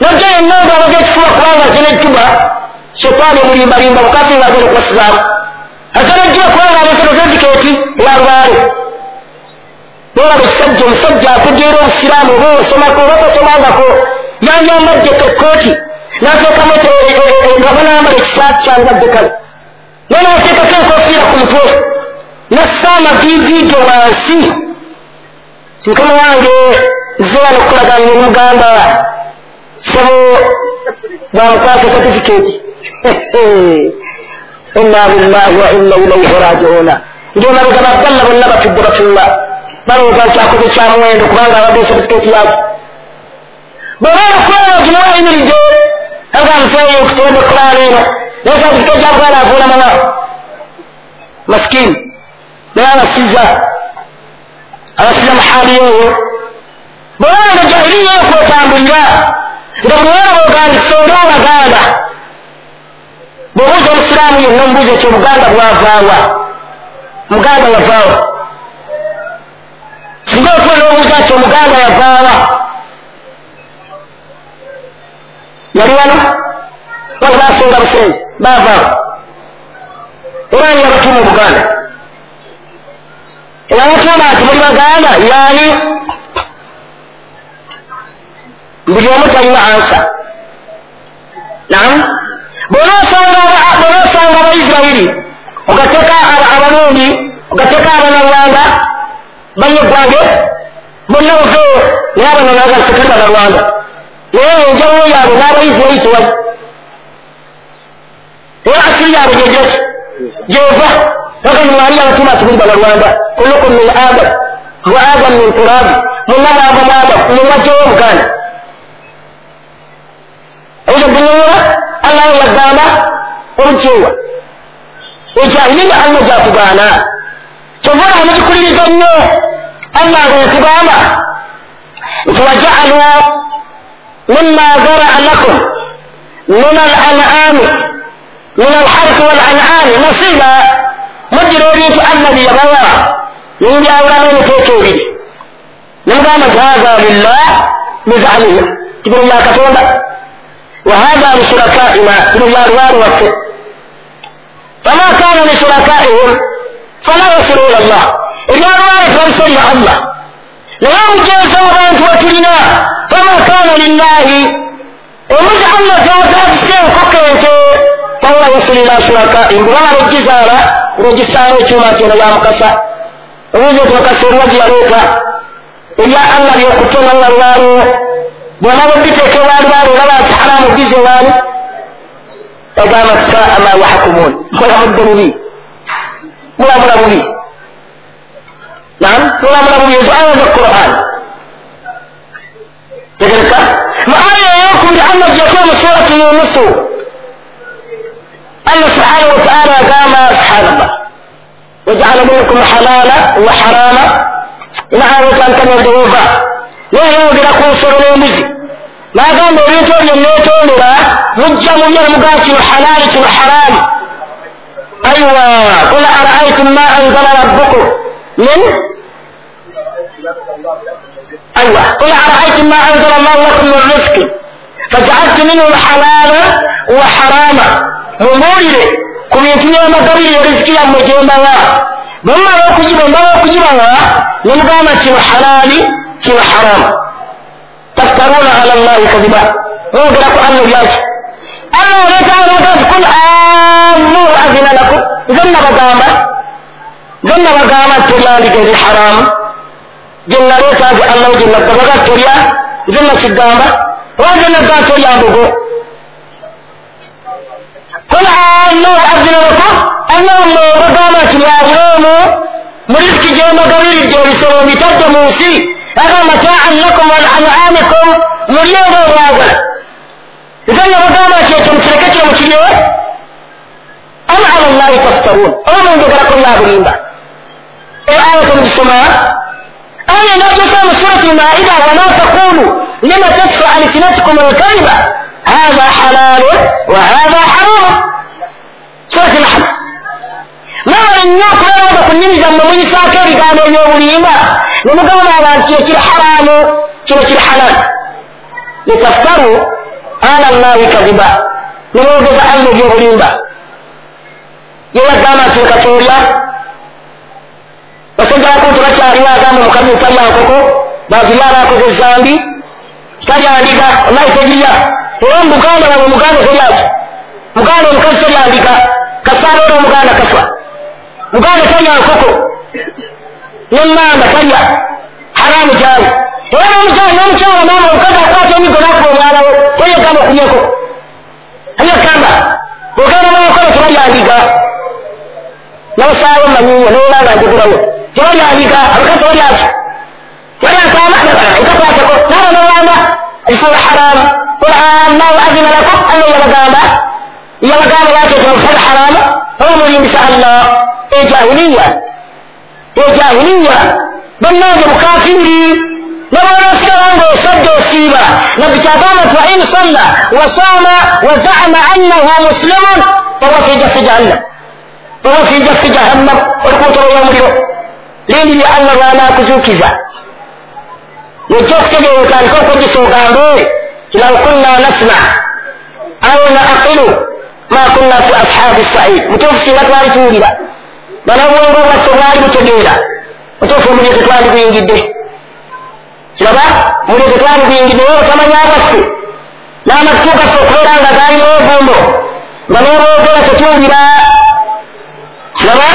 najja yenna ngaabaga ekifuba kubanga zina etuba setaani omulimbalimba bukafiri nga agenda okubasizaamu asanajja okubanga abesero zezikeeti yalubaale nolaba ekisajja omusajja ategeera obusiraamu oba osomako oba tosomangako yanyambadde kekooti nateekamu nga banambala ekisaati kyangadde kale naye nateekako enkofiira ku mutwe nassa amaviiviido wansi mukama wange okukolagana ne mugamba sabo bamukwasa satifikeeti <laughs> inna billahi wa inna ilaihi rajiuna ngemabega babballa bonna batudde batulla balowooza nkyakoze kyamuwendo kubanga abadde satifikeeti yaki bwebaana okulaba gimuwa ayimiridde aga nfeeyo okutenda okulaala eno naye satifikeeti yakugala avuula mala masikini naye abasiza abasiza muhali eyo bwebaana jahiliya eyo kwetambulira nga buli wana bwogandise oli obaganda bwebuuza omusiraamu yenna omubuuza ekyo obuganda bwavaawa muganda yavaawa singa otwe n'obuuza nti omuganda yavaawa yali wano wano basenga busenzi bavaawa era ni yabatuuma obuganda era batuuma nti muli baganda yaani buli omu talina ansa nam bwonaosanga abaisirairi ogateeka abalundi ogateeka abanarwanda banye gwange bonna buveo naye abanarwanda sekali banarwanda naye enjawulo yaabwe n'abaisirairi tewali era asiri yaabwe gyegyeki gyeva aganimwali abatuma ati muli banarwanda kullukum min adam. Wa adam min turabi munna mwava mu adam mumwajjawo obuganda ekyo binyonyola allah yagamba olujewa ekyalina allah gyatugaana kyovula mugikuliriza nnyo allah nga yatugamba nti wajaalu mima zaraa lakum min alanami min alharfi walanami nasiba. Mugira ebintu allah byeyabawa nimbyawulamu emiteeka ebiri nimugamba nti haza lillah bizalihim tibiro bya katonda وهذا لشركائنا بالجار وفه فما كان لشركائهم فلا يصل الى الله. ebyalwaleka bisolya allah naye mujeesobola nti wetulina fama kana lillahi omuzi allah gyazazise enkoko ente fala yusulira surakaim bwe baba lugizaala lugisaayo ekyuma nti eno yamukasa olwezi nti mukasa eriwa gyeyaleeta erya allah lyokutonallalwayo bwonaba biteeka ewaali baali olaba nti haramu biza ewaali egamba saa ma yahkumuun mulamudde bubi mulamula bubi nam mulamula bubi ezo aya za quran tegereka mu aya eyokubiri allah gyeko mu surati yunusu allah subhanahu wataala agamba subhanallah wajala minkum halala wa harama ina ayetankanyodewova nayeyogera ku nsolo n'embuzi nagamba ebintu ebyo netondera mujja mu byo mugaa kino halaali kino haraami aywa qul araaitum ma anzala rabbukum? Min aywa qul araaitum ma anzala allahu lakum min rizqi fajaaltu minhu halaala wa haraama mumuulire ku bintu byemagabiri eriziki yammwe gyembawa bwemumala okugiba mbawa okugibawa nemugamba kino halaali kino haramu taftaruna ala llahi kadiba mwogera ku allah byaki allah oleetaanagati kul allahu azina lakum. Nze nabagamba nze nabagamba teryandiga eri haramu gyenaleetaage allahu gyenagabaga terya nze nakigamba oba nze nagga toryambogo kul allahu azina lakum. Allahu mbagamba nti mwabulemu mu risiki gyembagabiridde ebisolo mbitadde mu nsi aga mataan lakum walanamikum mulyoga obwagala nze nabagamba nti ekyo mukireke kyo mukirye am ala llahi taftarun oba munjogerako byabulimba aya temugisoma aya najosa mu surati maida wama taqulu lima tasfu alsinatikum alkaiba. Hatha halalun wa hatha haramu surati nahl mawala nnyo okubeeraga ku nnimi zammwe muyisaako ebigambo ebyobulimba nemugamba abantu ekiri haramu kino kiri halal litaftaru ala llahi kadiba nemwogeza allah ebyobulimba yeyagamba nti lekatolya basajjako nti bakyaliwo agamba omukazi otalya nkoko bazirya abakoze ezambi talyandika onayi tegirya era omuganda wawe omuganda teryaki muganda omukazi teryandika kasaaleera omuganda kafa muganda talya nkoko nemamba talya haramu gyali era nomukyala nomukyala mama omukazi akwata emigo nakuba omwalawo teyegamba okulyeko ayegamba ogenda mwakola tebalyandika nabasaawo manyiyo nolanga njogerawo tebalyandika abakazi tebalyaki tebalyankaamaikakwatako naba nolanga ekifula haramu quran nawe azina lakum alla yabagamba yabagamba bakete mufala haramu oba mulimbisa allah ejahiliya ejahiliya bannange nabanasigala nga osadde osiiba nabbi kyagamba nti wain salla wasama wazama annahu muslimun. Fahuwa fi jaffi jahannam. Fahuwa fi jaffi jahannam. Olikuntolo yomuliro lindi lya allah lwanakuzukiza nojja okutegeera otandika okugisa ogambe law kunna nasma. Aw naaqilu ma kunna fi ashabi said mutuufu singa twali tuwulira banabwongo bwaffe bwali butegeera mutuufu omuliro tetwali buyingidde kiraba omuliro tetwali buyingidde naye otamanya bwaffe n'amatu gaffe okubeera nga gaalimu obumbo nga n'obwogera tetuwulira kiraba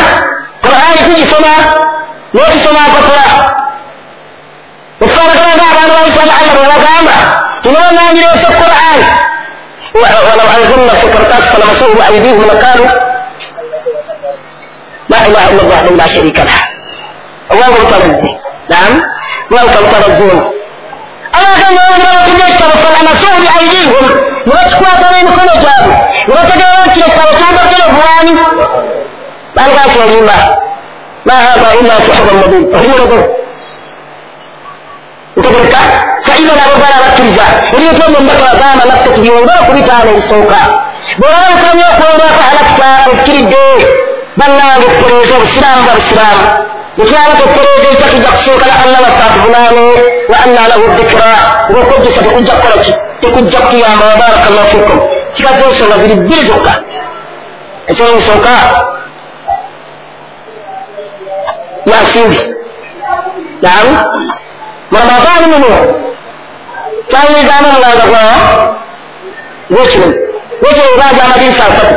qurani tugisoma naye tusoma mpapula ekifaanagana ngaabantu baisaba allah bwebagamba tinobananyireese quran ولو انزلنا في كرتاس فلمسوه بايديهم لقالوا لا اله الا الله لا شريك له وهم ترزي نعم وهم ترزون أراكم يوم رأيكم يشتر فلمسوه بأيديهم واتقوا تنين كل جاب وتجاوز يشتر صابر الأبوان بل قاتل ما ما هذا إلا سحر مبين فهي رضو ntegereka faina nabo bala bakkiriza eriyo tomumbaka bagamba nakutekiri olwa okubitaano ebisooka bwolabakanye okwolwako halakita ozikiridde bannange okukoleeza obusiraamu bwa busiraamu ekyala tokukoleeza ekya tujja kusinkana allah waffe atuvunaane wa anna lahu dikira ngaokwejjusa tekujja kukola ki tekujja kutuyamba wabaraka llahu fikum. Kikaze ensonga ziri bbiri zokka ekyomusooka yasimbi naam ramadani muno twayinzaamu omulanga gwa gwekirimu gwekirimu baja amadinisa asatu